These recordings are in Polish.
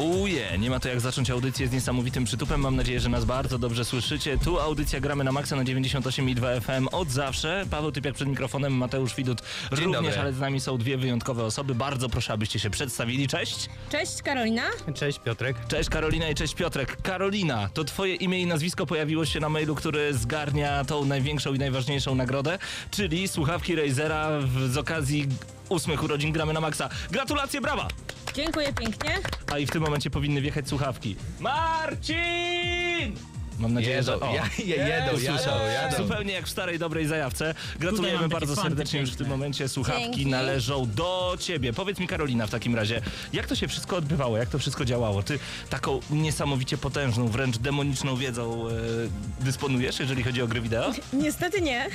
Ouje, nie ma to jak zacząć audycję z niesamowitym przytupem. Mam nadzieję, że nas bardzo dobrze słyszycie. Tu audycja gramy na maksa na 98,2 FM od zawsze. Paweł Typiak przed mikrofonem, Mateusz Widut również, dobry. ale z nami są dwie wyjątkowe osoby. Bardzo proszę, abyście się przedstawili. Cześć. Cześć Karolina. Cześć Piotrek. Cześć Karolina i cześć Piotrek. Karolina, to twoje imię i nazwisko pojawiło się na mailu, który zgarnia tą największą i najważniejszą nagrodę, czyli słuchawki Razera w, z okazji ósmych urodzin gramy na maksa. Gratulacje, brawa! Dziękuję pięknie. A i w tym momencie powinny wjechać słuchawki. Marcin! Mam nadzieję, Jedą, że. O, ja- je- jedą, jadą, jadą. Zupełnie jak w starej, dobrej zajawce. Gratulujemy bardzo serdecznie już w tym momencie. Słuchawki Dzięki. należą do ciebie. Powiedz mi, Karolina, w takim razie, jak to się wszystko odbywało? Jak to wszystko działało? Ty taką niesamowicie potężną, wręcz demoniczną wiedzą e, dysponujesz, jeżeli chodzi o gry wideo? Niestety nie.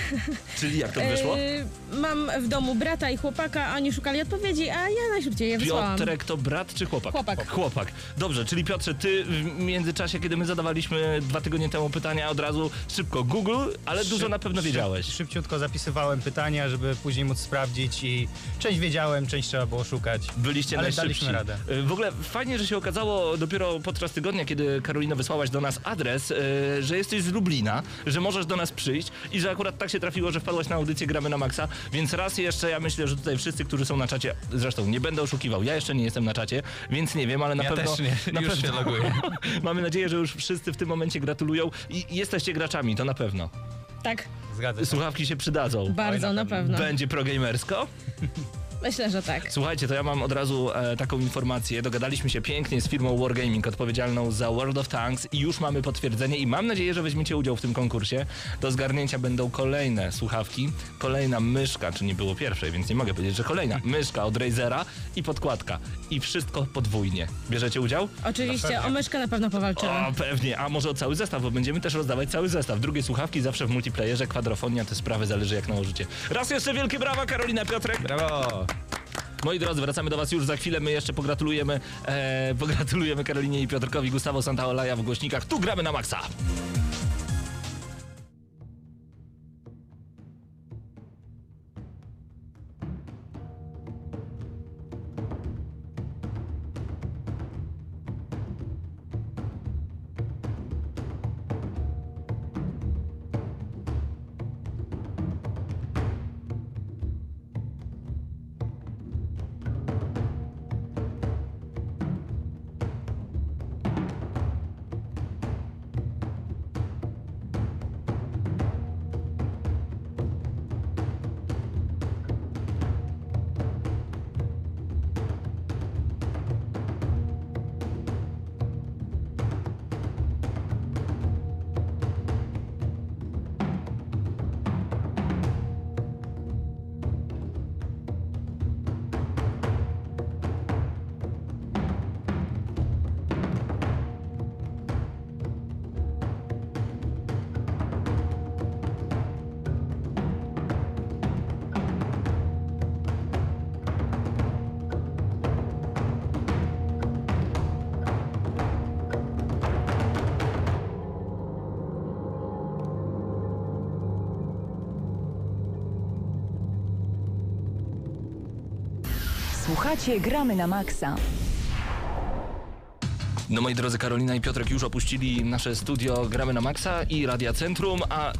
Czyli jak to wyszło? Yy, mam w domu brata i chłopaka, a oni szukali odpowiedzi, a ja najszybciej je wysłałam. Piotrek to brat czy chłopak? Chłopak. Chłopak. Dobrze, czyli Piotrze, ty w międzyczasie, kiedy my zadawaliśmy dwa tygodnie temu pytania, od razu szybko Google, ale dużo Szyb- na pewno szyb- wiedziałeś. Szybciutko zapisywałem pytania, żeby później móc sprawdzić i część wiedziałem, część trzeba było szukać. Byliście Ale najszybsi. daliśmy radę. Y, W ogóle fajnie, że się okazało dopiero podczas tygodnia, kiedy Karolina wysłałaś do nas adres, y, że jesteś z Lublina, że możesz do nas przyjść i że akurat tak się trafiło, że wpadłaś na audycję Gramy na Maxa, więc raz jeszcze ja myślę, że tutaj wszyscy, którzy są na czacie, zresztą nie będę oszukiwał, ja jeszcze nie jestem na czacie, więc nie wiem, ale na Ja pewno... też nie, na już się loguję. Mamy nadzieję, że już wszyscy w tym momencie gratulują i jesteście graczami, to na pewno. Tak, Zgadza się. Słuchawki się przydadzą. bardzo Oj, na na pewno. Będzie progamersko? Myślę, że tak. Słuchajcie, to ja mam od razu e, taką informację. Dogadaliśmy się pięknie z firmą Wargaming, odpowiedzialną za World of Tanks i już mamy potwierdzenie i mam nadzieję, że weźmiecie udział w tym konkursie. Do zgarnięcia będą kolejne słuchawki, kolejna myszka, czy nie było pierwszej, więc nie mogę powiedzieć, że kolejna myszka od Razera i podkładka. I wszystko podwójnie. Bierzecie udział? Oczywiście, o myszkę na pewno powalczymy. O, pewnie. A może o cały zestaw, bo będziemy też rozdawać cały zestaw. Drugie słuchawki zawsze w multiplayerze, kwadrofonia, te sprawy zależy jak nałożycie. Raz jeszcze wielkie brawa, Karolina Piotrek. Brawo! Moi drodzy, wracamy do Was już za chwilę. My jeszcze pogratulujemy, e, pogratulujemy Karolinie i Piotrkowi Gustavo Santaolaja w głośnikach. Tu gramy na maksa. Słuchacie, gramy na maksa. No moi drodzy, Karolina i Piotrek już opuścili nasze studio Gramy na Maxa i Radia Centrum, a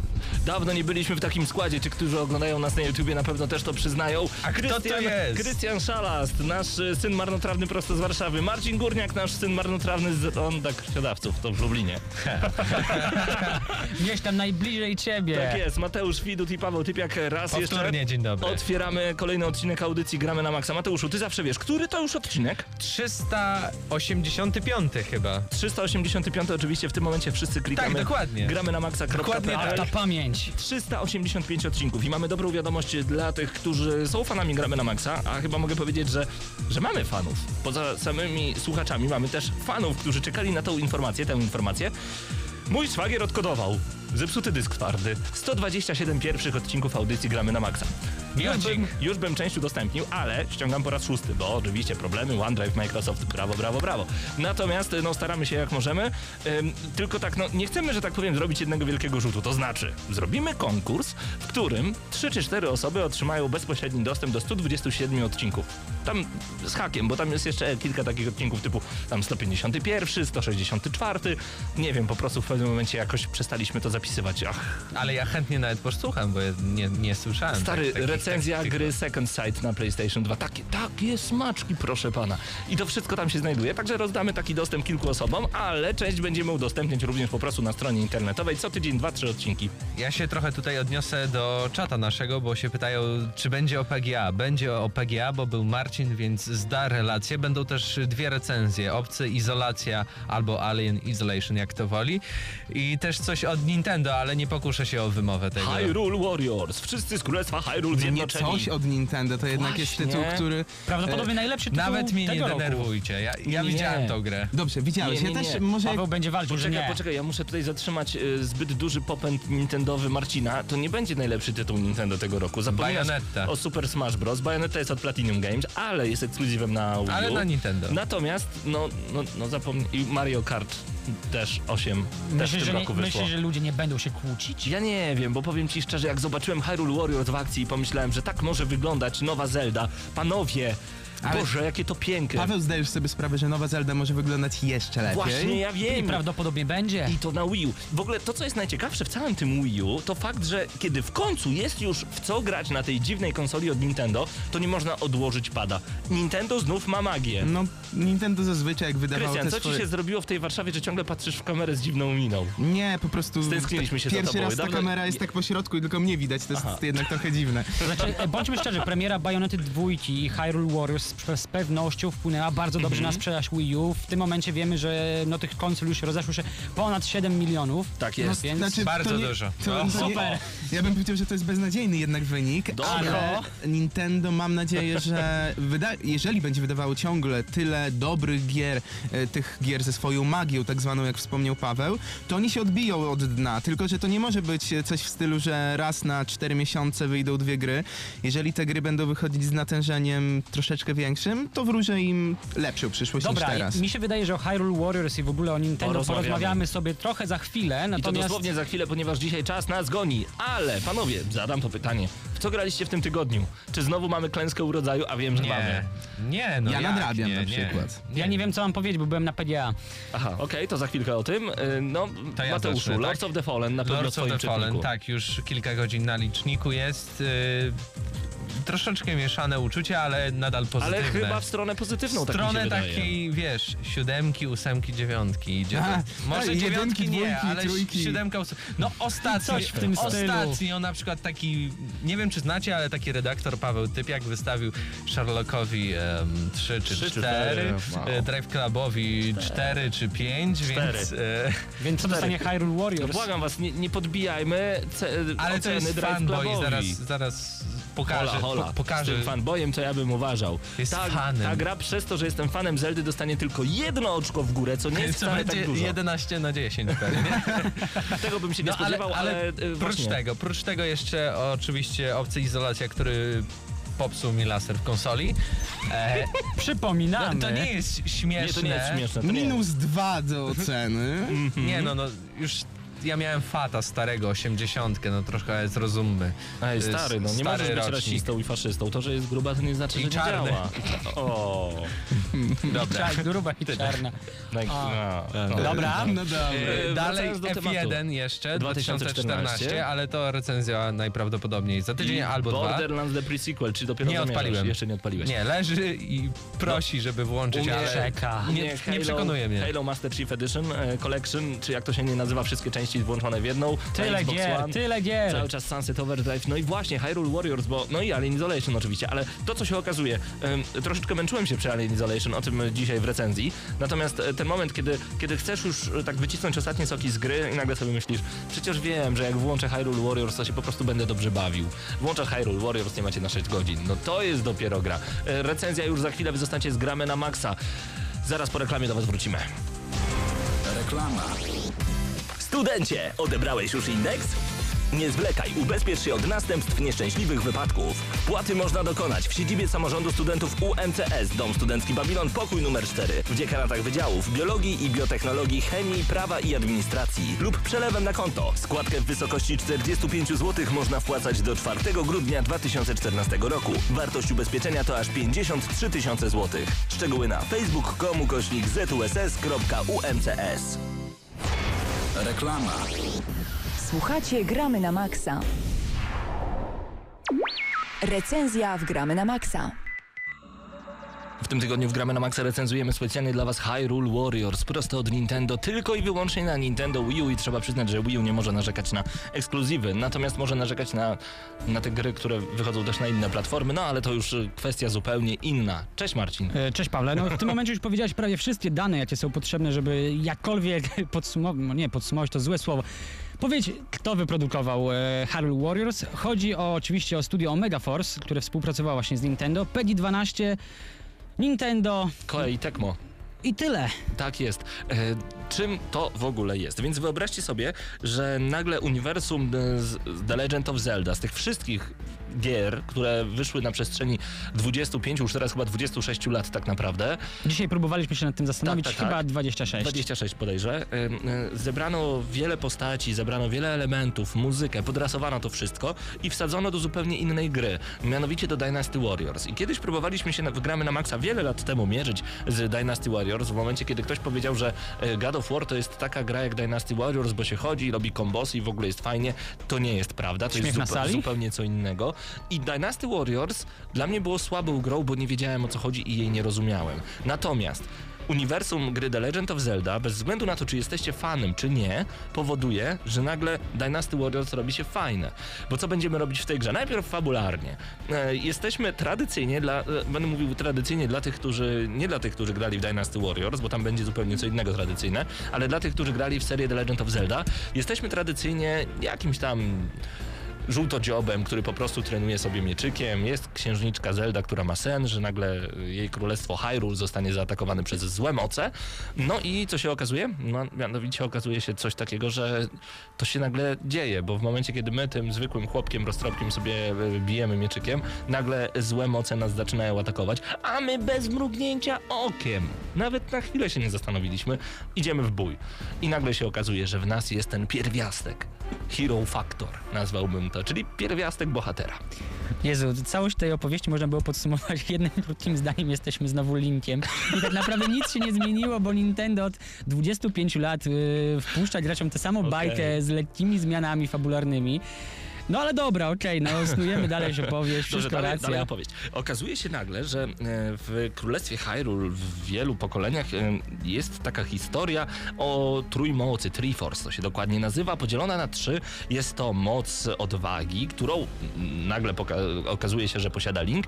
dawno nie byliśmy w takim składzie. Ci, którzy oglądają nas na YouTubie na pewno też to przyznają. A kto to Krystian- jest? Krystian Szalast, nasz syn marnotrawny prosto z Warszawy. Marcin Górniak, nasz syn marnotrawny z Ronda Krwiodawców, to w Lublinie. Gdzieś tam najbliżej ciebie. Tak jest, Mateusz Widut i Paweł Typiak raz jeszcze. Powtórnie, dzień dobry. Otwieramy kolejny odcinek audycji Gramy na Maxa. Mateuszu, ty zawsze wiesz, który to już odcinek? 385. chyba. 385 oczywiście w tym momencie wszyscy klikamy. Tak, dokładnie. Gramy na Dokładnie maxa.pl. tak. Ta pamięć. 385 odcinków i mamy dobrą wiadomość dla tych, którzy są fanami Gramy na Maxa, a chyba mogę powiedzieć, że, że mamy fanów. Poza samymi słuchaczami mamy też fanów, którzy czekali na tą informację, tę informację. Mój szwagier odkodował. Zepsuty dysk twardy. 127 pierwszych odcinków audycji Gramy na Maxa. Już bym, już bym część udostępnił, ale ściągam po raz szósty, bo oczywiście problemy, OneDrive, Microsoft, brawo, brawo, brawo. Natomiast no, staramy się jak możemy, Ym, tylko tak, no nie chcemy, że tak powiem, zrobić jednego wielkiego rzutu. To znaczy, zrobimy konkurs, w którym 3 czy 4 osoby otrzymają bezpośredni dostęp do 127 odcinków. Tam z hakiem, bo tam jest jeszcze kilka takich odcinków typu tam 151, 164, nie wiem, po prostu w pewnym momencie jakoś przestaliśmy to zapisywać. Ach, Ale ja chętnie nawet posłucham, bo ja nie, nie słyszałem. Stary, tak- recenzja takich- gry Second Sight na PlayStation 2. Takie, takie smaczki, proszę pana. I to wszystko tam się znajduje, także rozdamy taki dostęp kilku osobom, ale część będziemy udostępniać również po prostu na stronie internetowej. Co tydzień dwa, trzy odcinki. Ja się trochę tutaj odniosę do czata naszego, bo się pytają, czy będzie o PGA. Będzie o PGA, bo był Marcin, więc zda relację. Będą też dwie recenzje. Obcy Izolacja albo Alien Isolation, jak to woli. I też coś od Nintendo, ale nie pokuszę się o wymowę tego. Hyrule Warriors. Wszyscy z Królestwa Hyrule Nie zjednoczeni. coś od Nintendo, to jednak jest Właśnie. tytuł, który... Prawdopodobnie najlepszy tytuł Nawet mnie nie denerwujcie. Ja, ja Nie. widziałem tą grę. Dobrze, widziałeś. Nie, nie, ja nie. też może... Paweł będzie walczył, że Poczekaj, nie. poczekaj, ja muszę tutaj zatrzymać y, zbyt duży popęd nintendowy Marcina. To nie będzie najlepszy tytuł Nintendo tego roku. Bayonetta. o Super Smash Bros. Bayonetta jest od Platinum Games, ale jest ekskluzywem na Wii U. Ale na Nintendo. Natomiast, no, no, no zapomnij, i Mario Kart też 8 też w Myślisz, tym nie, roku wyszło. myślisz, że ludzie nie będą się kłócić? Ja nie wiem, bo powiem ci szczerze, jak zobaczyłem Hyrule Warriors w akcji i pomyślałem, że tak może wyglądać nowa Zelda. Panowie, Ale- Boże, jakie to piękne. Paweł, zdajesz sobie sprawę, że nowa Zelda może wyglądać jeszcze lepiej? Właśnie, ja I wiem. prawdopodobnie będzie. I to na Wii U. W ogóle to, co jest najciekawsze w całym tym Wii U, to fakt, że kiedy w końcu jest już w co grać na tej dziwnej konsoli od Nintendo, to nie można odłożyć pada. Nintendo znów ma magię. No, Nintendo zazwyczaj jak wydawało Krystian, te co swoje... ci się zrobiło w tej Warszawie, że ciągle patrzysz w kamerę z dziwną miną? Nie, po prostu... Stęskniliśmy się za Pierwszy tobą. raz ta Dobrze- kamera jest tak po środku i tylko mnie widać, to jest jednak trochę dziwne. Znaczy, e, bądźmy szczerzy, premiera Bayonety dwójki i Hyrule Warriors z, z pewnością wpłynęła bardzo dobrze Mhm. na sprzedaż Wii U. W tym momencie wiemy, że no, tych konsol już rozeszło się ponad 7 milionów. Tak No, jest. więc Znaczy, Bardzo to nie, dużo. To, No. to nie, Super. ja bym powiedział, że to jest beznadziejny jednak wynik, Dobra. ale Nintendo mam nadzieję, że wyda- jeżeli będzie wydawało ciągle tyle dobrych gier, e, tych gier ze swoją magią, tak zwaną, jak wspomniał Paweł, to oni się odbiją od dna, tylko że to nie może być coś w stylu, że raz na 4 miesiące wyjdą dwie gry. Jeżeli te gry będą wychodzić z natężeniem troszeczkę większym, to wróżę im lepszą przyszłość Dobra, niż teraz. mi się wydaje, że o Hyrule Warriors i w ogóle o Nintendo Porozmawiamy. porozmawiamy sobie trochę za chwilę, I to natomiast... dosłownie za chwilę, ponieważ dzisiaj czas nas goni. Ale, panowie, zadam to pytanie. W co graliście w tym tygodniu? Czy znowu mamy klęskę urodzaju? A wiem, że Nie, mamy. nie, no Ja jak? nadrabiam nie, na nie. przykład. Ja nie wiem, co mam powiedzieć, bo byłem na PDA. Aha, okej, to za chwilkę o tym. Y, No, To ja Mateuszu, zacznę, tak? Lords of the Fallen na pewno Lords w of the Fallen, czytniku. tak, już kilka godzin na liczniku jest. Yy, troszeczkę mieszane uczucia, ale nadal pozytywne. Ale chyba w stronę pozytywną, w tak stronę wydaje. takiej, wiesz, siódemki, ósemki, dziewiątki. Idzie. Może tak, dziewiątki jedynki, nie, dwójki, ale trójki. siódemka, ósem... No ostatnio, Coś w tym stylu. ostatnio na przykład taki, nie wiem czy znacie, ale taki redaktor Paweł Typiak wystawił Sherlockowi um, 3 czy Trzy czy 4, cztery, wow. Drive Clubowi 4 czy 5, więc... E, Więc co dostanie Hyrule No Warriors? błagam was, nie, nie podbijajmy ce, ale to jest Drive fanboy, Clubowi. zaraz, zaraz pokażę, Hola, hola. po, Z pokażę. tym fanboyem to ja bym uważał. Jest ta, fanem. ta gra przez to, że jestem fanem Zeldy dostanie tylko jedno oczko w górę, co nie jest Co wcale będzie tak dużo. 11 na 10 pewnie. Tego bym się nie No, ale, spodziewał, ale, ale e, prócz właśnie. tego, prócz tego jeszcze oczywiście obcy izolacja, który popsuł mi laser w konsoli. E, Przypominamy. no, to nie jest śmieszne. Nie, to nie jest śmieszne. Nie Minus dwa do oceny. Nie, no, no już ja miałem fata starego, 80, no trochę zrozummy. Ej, jest stary, no nie stary możesz być rocznik. rasistą i faszystą. To, że jest gruba, to nie znaczy, I że nie czarny. działa. O, Dobra. Tak, gruba i czarna. no, A. no, no. Dobra. No dobra. E, Dalej do F1 tematu. jeszcze, 2014, 2014, ale to recenzja najprawdopodobniej za tydzień I albo dwa. Borderlands The Pre-Sequel, czy dopiero Nie zamierzasz? odpaliłem. Jeszcze nie odpaliłeś. Nie, leży i prosi, żeby włączyć, Umie ale czeka. nie, nie Halo- przekonuje mnie. Halo Master Chief Edition, e, Collection, czy jak to się nie nazywa, wszystkie części włączone w jedną. Tyle Xbox gier, One. tyle gier. Cały czas Sunset Overdrive, no i właśnie Hyrule Warriors, bo no i Alien Isolation oczywiście, ale to co się okazuje, em, troszeczkę męczyłem się przy Alien Isolation, o tym dzisiaj w recenzji, natomiast e, ten moment, kiedy, kiedy chcesz już e, tak wycisnąć ostatnie soki z gry i nagle sobie myślisz, przecież wiem, że jak włączę Hyrule Warriors, to się po prostu będę dobrze bawił. Włączę Hyrule Warriors, nie macie na 6 godzin, no to jest dopiero gra. E, Recenzja już za chwilę, wy zostaniecie z gramy na maksa. Zaraz po reklamie do was wrócimy. Reklama. Studencie, odebrałeś już indeks? Nie zwlekaj, ubezpiecz się od następstw nieszczęśliwych wypadków. Płaty można dokonać w siedzibie samorządu studentów UMCS, Dom Studencki Babilon, pokój numer 4, w dziekanatach wydziałów biologii i biotechnologii, chemii, prawa i administracji lub przelewem na konto. Składkę w wysokości 45 zł można wpłacać do 4 grudnia 2014 roku. Wartość ubezpieczenia to aż 53 tysiące złotych. Szczegóły na facebook.com ukośnik zuss.umcs. Reklama. Słuchacie Gramy na Maxa. Recenzja w Gramy na Maxa. W tym tygodniu w Gramy na Maxa recenzujemy specjalnie dla Was Hyrule Warriors prosto od Nintendo, tylko i wyłącznie na Nintendo Wii U i trzeba przyznać, że Wii U nie może narzekać na ekskluzywy, natomiast może narzekać na, na te gry, które wychodzą też na inne platformy, no ale to już y, kwestia zupełnie inna. Cześć Marcin. E, Cześć Pawle, no w tym momencie już powiedziałeś prawie wszystkie dane, jakie są potrzebne, żeby jakkolwiek podsumować, no nie podsumować to złe słowo. Powiedz, kto wyprodukował e, Hyrule Warriors. Chodzi o, oczywiście o studio Omega Force, które współpracowało właśnie z Nintendo, PEGI 12, Nintendo Koei Tecmo. i tyle. Tak jest. E, czym to w ogóle jest? Więc wyobraźcie sobie, że nagle uniwersum e, The Legend of Zelda, z tych wszystkich gier, które wyszły na przestrzeni 25, już teraz chyba 26 lat tak naprawdę, Dzisiaj próbowaliśmy się nad tym zastanowić, Tak, tak, chyba tak. 26. 26 podejrzę. Zebrano wiele postaci, zebrano wiele elementów, muzykę, podrasowano to wszystko i wsadzono do zupełnie innej gry, mianowicie do Dynasty Warriors. I kiedyś próbowaliśmy się na, w gramy na maksa wiele lat temu mierzyć z Dynasty Warriors, w momencie kiedy ktoś powiedział, że y, God of War to jest taka gra jak Dynasty Warriors, bo się chodzi, robi kombosy i w ogóle jest fajnie. To nie jest prawda, to Śmiech jest sali? zupełnie co innego. I Dynasty Warriors dla mnie było słabą grą, bo nie wiedziałem o co chodzi i jej nie rozumiałem. Natomiast uniwersum gry The Legend of Zelda, bez względu na to, czy jesteście fanem, czy nie, powoduje, że nagle Dynasty Warriors robi się fajne. Bo co będziemy robić w tej grze? Najpierw fabularnie. E, jesteśmy tradycyjnie, dla, e, będę mówił tradycyjnie dla tych, którzy, nie dla tych, którzy grali w Dynasty Warriors, bo tam będzie zupełnie co innego tradycyjne, ale dla tych, którzy grali w serię The Legend of Zelda, jesteśmy tradycyjnie jakimś tam żółtodziobem, który po prostu trenuje sobie mieczykiem. Jest księżniczka Zelda, która ma sen, że nagle jej królestwo Hyrule zostanie zaatakowane przez złe moce. No i co się okazuje? No, mianowicie okazuje się coś takiego, że to się nagle dzieje, bo w momencie, kiedy my tym zwykłym chłopkiem, roztropkiem sobie e, bijemy mieczykiem, nagle złe moce nas zaczynają atakować, a my bez mrugnięcia okiem, nawet na chwilę się nie zastanowiliśmy, idziemy w bój. I nagle się okazuje, że w nas jest ten pierwiastek. Hero Factor, nazwałbym to, czyli pierwiastek bohatera. Jezu, całość tej opowieści można było podsumować jednym krótkim zdaniem, jesteśmy znowu linkiem. I tak naprawdę nic się nie zmieniło, bo Nintendo od 25 lat yy, wpuszcza graczom tę samą Okej. bajkę z lekkimi zmianami fabularnymi. No ale dobra, okej, no snujemy dalej opowieść, Dobrze, wszystko dalej, racja. dalej opowieść. Okazuje się nagle, że e, w Królestwie Hyrule w wielu pokoleniach e, jest taka historia o trójmocy, Triforce to się dokładnie nazywa, podzielona na trzy. Jest to moc odwagi, którą nagle okazuje się, że posiada Link.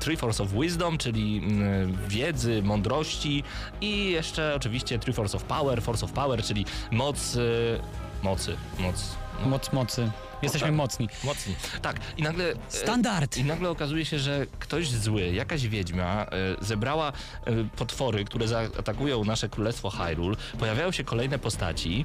Triforce of Wisdom, czyli mm, wiedzy, mądrości i jeszcze oczywiście Triforce of Power, Force of Power, czyli moc... e, Mocy, moc. Moc mocy. Jesteśmy tak. mocni. Mocni. Tak, i nagle. e, Standard! I nagle okazuje się, że ktoś zły, jakaś wiedźma, e, zebrała e, potwory, które zaatakują nasze królestwo Hyrule. Pojawiają się kolejne postaci.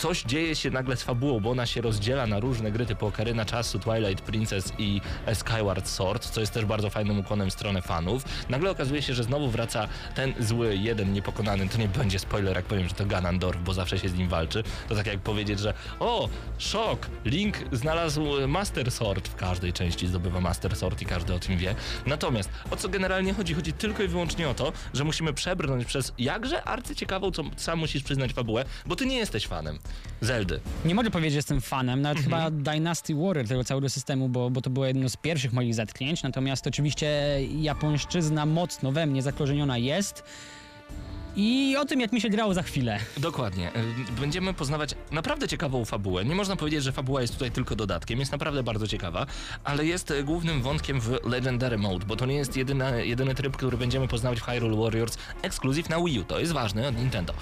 Coś dzieje się nagle z fabułą, bo ona się rozdziela na różne gry typu Ocarina Czasu, Twilight Princess i Skyward Sword, co jest też bardzo fajnym ukłonem w stronę fanów. Nagle okazuje się, że znowu wraca ten zły, jeden niepokonany. To nie będzie spoiler, jak powiem, że to Ganondorf, bo zawsze się z nim walczy. To tak jak powiedzieć, że o, szok, Link znalazł Master Sword. W każdej części zdobywa Master Sword i każdy o tym wie. Natomiast o co generalnie chodzi? Chodzi tylko i wyłącznie o to, że musimy przebrnąć przez jakże arcyciekawą, co sam musisz przyznać fabułę, bo ty nie jesteś fanem Zeldy. Nie mogę powiedzieć, że jestem fanem, nawet Mhm. chyba Dynasty Warrior tego całego systemu, bo, bo to było jedno z pierwszych moich zetknięć, natomiast oczywiście japońszczyzna mocno we mnie zakorzeniona jest. I o tym, jak mi się grało za chwilę. Dokładnie. Y, Będziemy poznawać naprawdę ciekawą fabułę. Nie można powiedzieć, że fabuła jest tutaj tylko dodatkiem. Jest naprawdę bardzo ciekawa, ale jest y, głównym wątkiem w Legendary Mode, bo to nie jest jedyna, jedyny tryb, który będziemy poznawać w Hyrule Warriors ekskluzyw na Wii U. To jest ważne od Nintendo.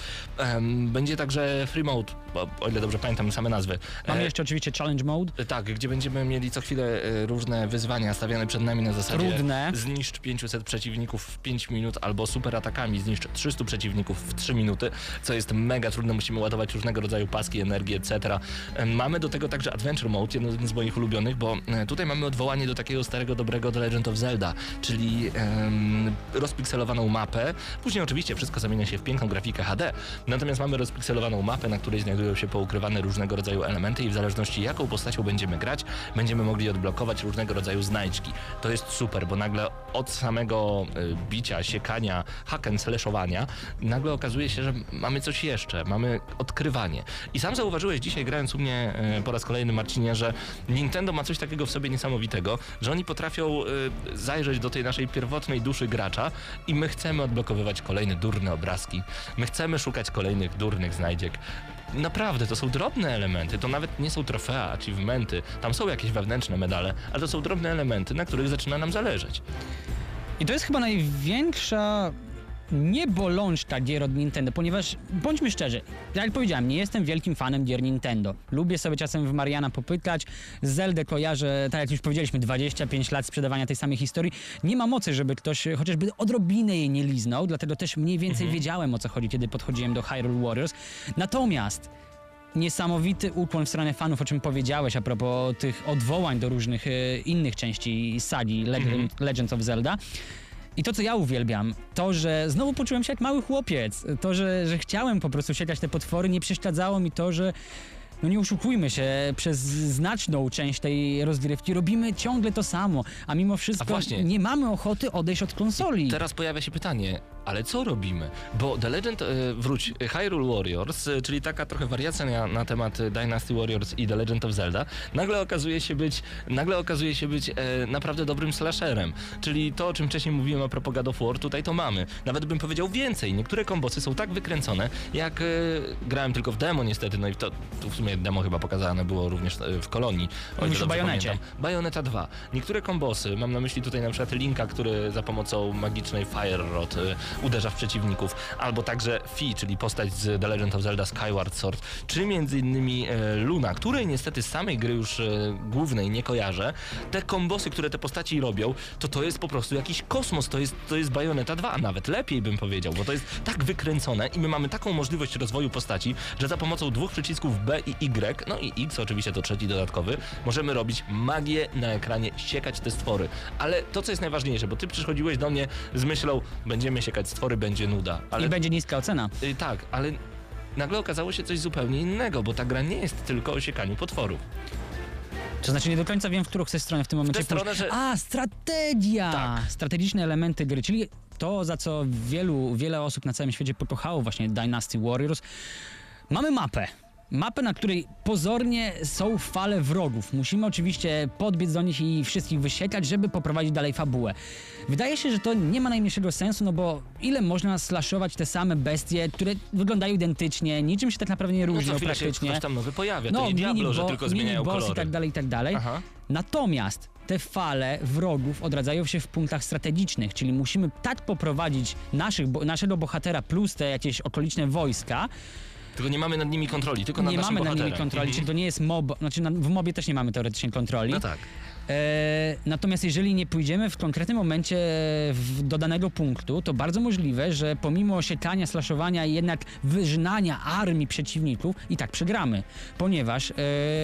Będzie także Free Mode, bo, o ile dobrze pamiętam same nazwy. Mamy E, jeszcze oczywiście Challenge Mode. tak, gdzie będziemy mieli co chwilę e, różne wyzwania stawiane przed nami na zasadzie Trudne. zniszcz 500 przeciwników w 5 minut albo super atakami zniszcz 300 przeciwników w 3 minuty, co jest mega trudne, musimy ładować różnego rodzaju paski, energii, etc. E, Mamy do tego także Adventure Mode, jeden z moich ulubionych, bo e, tutaj mamy odwołanie do takiego starego, dobrego The Legend of Zelda, czyli em, rozpikselowaną mapę. Później oczywiście wszystko zamienia się w piękną grafikę HD, natomiast mamy rozpikselowaną mapę, na której znajdują się poukrywane różnego rodzaju elementy i w zależności jaką postacią będziemy grać, będziemy mogli odblokować różnego rodzaju znajdźki. To jest super, bo nagle od samego y, bicia, siekania, hack and slashowania, nagle okazuje się, że mamy coś jeszcze, mamy odkrywanie. I sam zauważyłeś dzisiaj, grając u mnie y, po raz kolejny, Marcinie, że Nintendo ma coś takiego w sobie niesamowitego, że oni potrafią y, zajrzeć do tej naszej pierwotnej duszy gracza i my chcemy odblokowywać kolejne durne obrazki. My chcemy szukać kolejnych durnych znajdziek. Naprawdę, to są drobne elementy, to nawet nie są trofea, achievementy, tam są jakieś wewnętrzne medale, ale to są drobne elementy, na których zaczyna nam zależeć. I to jest chyba największa nie bolączka gier od Nintendo, ponieważ bądźmy szczerzy, jak powiedziałem, nie jestem wielkim fanem gier Nintendo. Lubię sobie czasem w Mariana popytać, Zeldę kojarzę, tak jak już powiedzieliśmy, 25 lat sprzedawania tej samej historii. Nie ma mocy, żeby ktoś chociażby odrobinę jej nie liznął, dlatego też mniej więcej wiedziałem o co chodzi, kiedy podchodziłem do Hyrule Warriors. Natomiast niesamowity ukłon w stronę fanów, o czym powiedziałeś a propos tych odwołań do różnych e, innych części sagi Legend, Legends of Zelda. I to, co ja uwielbiam, to, że znowu poczułem się jak mały chłopiec. To, że, że chciałem po prostu siekać te potwory, nie przeszkadzało mi to, że no nie oszukujmy się, przez znaczną część tej rozgrywki robimy ciągle to samo, a mimo wszystko właśnie. nie mamy ochoty odejść od konsoli. Teraz pojawia się pytanie, ale co robimy? Bo The Legend, e, wróć, Hyrule Warriors, e, czyli taka trochę wariacja na, na temat Dynasty Warriors i The Legend of Zelda, nagle okazuje się być, nagle okazuje się być e, naprawdę dobrym slasherem. Czyli to, o czym wcześniej mówiłem a propos God of War, tutaj to mamy. Nawet bym powiedział więcej. Niektóre kombosy są tak wykręcone, jak e, grałem tylko w demo niestety, no i to, to w sumie demo chyba pokazane było również e, w Kolonii. Mówisz o Bajonecie. Bajoneta 2. Niektóre kombosy, mam na myśli tutaj na przykład Linka, który za pomocą magicznej Fire Rod y, uderza w przeciwników, albo także Fi, czyli postać z The Legend of Zelda Skyward Sword, czy między innymi e, Luna, której niestety samej gry już e, głównej nie kojarzę. Te kombosy, które te postaci robią, to to jest po prostu jakiś kosmos, to jest, to jest Bajoneta 2, a nawet lepiej bym powiedział, bo to jest tak wykręcone i my mamy taką możliwość rozwoju postaci, że za pomocą dwóch przycisków B i Y, no i X oczywiście to trzeci dodatkowy, możemy robić magię na ekranie, siekać te stwory. Ale to, co jest najważniejsze, bo ty przychodziłeś do mnie z myślą, będziemy siekać stwory, będzie nuda. Ale I będzie niska ocena. y, tak, ale nagle okazało się coś zupełnie innego, bo ta gra nie jest tylko o siekaniu potworów. To znaczy nie do końca wiem, w którą chcesz stronę w tym momencie. tę stronę, że- A, strategia! Tak. Strategiczne elementy gry, czyli to, za co wielu, wiele osób na całym świecie pokochało właśnie Dynasty Warriors. Mamy mapę. Mapę, na której pozornie są fale wrogów. Musimy oczywiście podbiec do nich i wszystkich wysiekać, żeby poprowadzić dalej fabułę. Wydaje się, że to nie ma najmniejszego sensu, no bo ile można slashować te same bestie, które wyglądają identycznie, niczym się tak naprawdę nie No różnią się praktycznie. ktoś tam nowy pojawia, to nie Diablo, że tylko zmieniają kolory. i tak dalej, i tak dalej. Aha. Natomiast te fale wrogów odradzają się w punktach strategicznych, czyli musimy tak poprowadzić naszych, bo, naszego bohatera plus te jakieś okoliczne wojska. Tylko nie mamy nad nimi kontroli, tylko nad nie mamy nad nimi bohaterem. kontroli, Mhm. czyli to nie jest mob, znaczy na, w mobie też nie mamy teoretycznie kontroli. No tak. E, natomiast jeżeli nie pójdziemy w konkretnym momencie w, do danego punktu, to bardzo możliwe, że pomimo siekania, slashowania i jednak wyżynania armii przeciwników i tak przegramy, ponieważ e,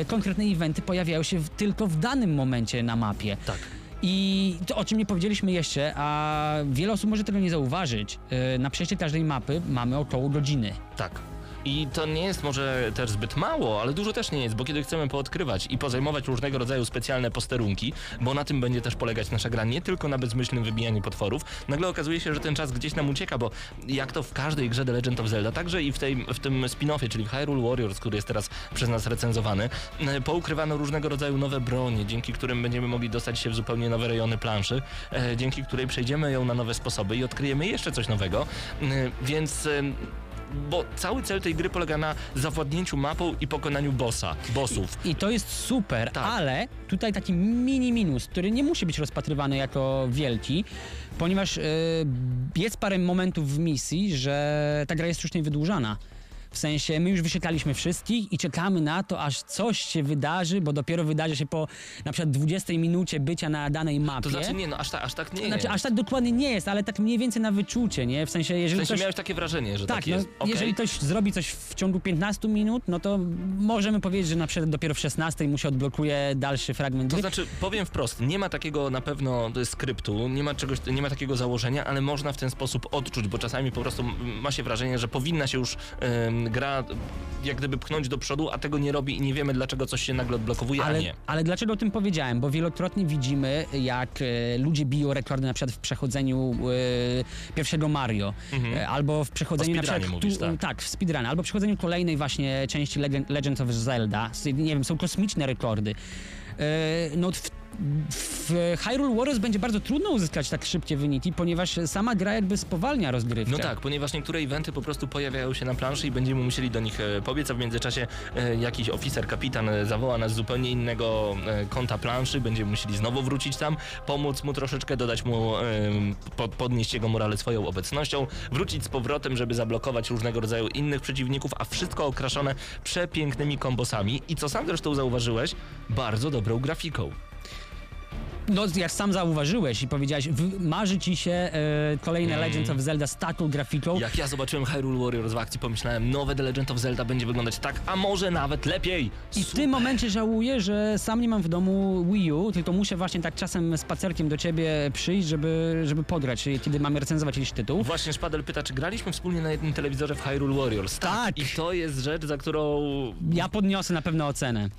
konkretne eventy pojawiają się w, tylko w danym momencie na mapie. Tak. I to, o czym nie powiedzieliśmy jeszcze, a wiele osób może tego nie zauważyć, e, na przejście każdej mapy mamy około godziny. Tak. I to nie jest może też zbyt mało, ale dużo też nie jest, bo kiedy chcemy poodkrywać i pozajmować różnego rodzaju specjalne posterunki, bo na tym będzie też polegać nasza gra, nie tylko na bezmyślnym wybijaniu potworów, nagle okazuje się, że ten czas gdzieś nam ucieka, bo jak to w każdej grze The Legend of Zelda, także i w, tej, w tym spin-offie, czyli Hyrule Warriors, który jest teraz przez nas recenzowany, e, poukrywano różnego rodzaju nowe bronie, dzięki którym będziemy mogli dostać się w zupełnie nowe rejony planszy, e, dzięki której przejdziemy ją na nowe sposoby i odkryjemy jeszcze coś nowego, E, więc... bo cały cel tej gry polega na zawładnięciu mapą i pokonaniu bossa, bossów. I to jest super, Tak. ale tutaj taki mini minus, który nie musi być rozpatrywany jako wielki, ponieważ e, jest parę momentów w misji, że ta gra jest sztucznie wydłużana. W sensie my już wyświetlaliśmy wszystkich i czekamy na to, aż coś się wydarzy, bo dopiero wydarzy się po na przykład 20 minucie bycia na danej mapie. To znaczy nie, no aż, ta, aż tak nie Znaczy, jest. aż tak dokładnie nie jest, ale tak mniej więcej na wyczucie, nie? W sensie, W jeżeli sensie ktoś... miałeś takie wrażenie, że tak, Tak, no, jest. Okej. jeżeli ktoś zrobi coś w ciągu 15 minut, no to możemy powiedzieć, że na przykład dopiero w 16 mu się odblokuje dalszy fragment To gry. znaczy, powiem wprost, nie ma takiego na pewno skryptu, nie ma czegoś, nie ma takiego założenia, ale można w ten sposób odczuć, bo czasami po prostu ma się wrażenie, że powinna się już em, gra jak gdyby pchnąć do przodu, a tego nie robi i nie wiemy, dlaczego coś się nagle odblokowuje, a Ale, nie. ale dlaczego o tym powiedziałem? Bo wielokrotnie widzimy, jak e, ludzie biją rekordy na przykład w przechodzeniu e, pierwszego Mario, e, albo w przechodzeniu na przykład... speedrunie mówisz, tak? tak, w speedrun, albo w przechodzeniu kolejnej właśnie części Legend, Legend of Zelda. Nie wiem, są kosmiczne rekordy. E, no w, w Hyrule Warriors będzie bardzo trudno uzyskać tak szybkie wyniki, ponieważ sama gra jakby spowalnia rozgrywkę. No tak, ponieważ niektóre eventy po prostu pojawiają się na planszy i będziemy musieli do nich e, pobiec, a w międzyczasie e, jakiś oficer, kapitan e, zawoła nas z zupełnie innego kąta planszy, będziemy musieli znowu wrócić tam, pomóc mu troszeczkę, dodać mu, po, podnieść jego morale swoją obecnością, wrócić z powrotem, żeby zablokować różnego rodzaju innych przeciwników, a wszystko okraszone przepięknymi kombosami i co sam zresztą zauważyłeś, bardzo dobrą grafiką. No, jak sam zauważyłeś i powiedziałeś, marzy ci się e, kolejne Legends of Zelda z taką grafiką. Jak ja zobaczyłem Hyrule Warriors w akcji, pomyślałem, nowe The Legend of Zelda będzie wyglądać tak, a może nawet lepiej. I w tym momencie żałuję, że sam nie mam w domu Wii U, tylko muszę właśnie tak czasem spacerkiem do ciebie przyjść, żeby, żeby pograć, kiedy mamy recenzować jakiś tytuł. Właśnie Szpadel pyta, czy graliśmy wspólnie na jednym telewizorze w Hyrule Warriors? Tak. I to jest rzecz, za którą... Ja podniosę na pewno ocenę.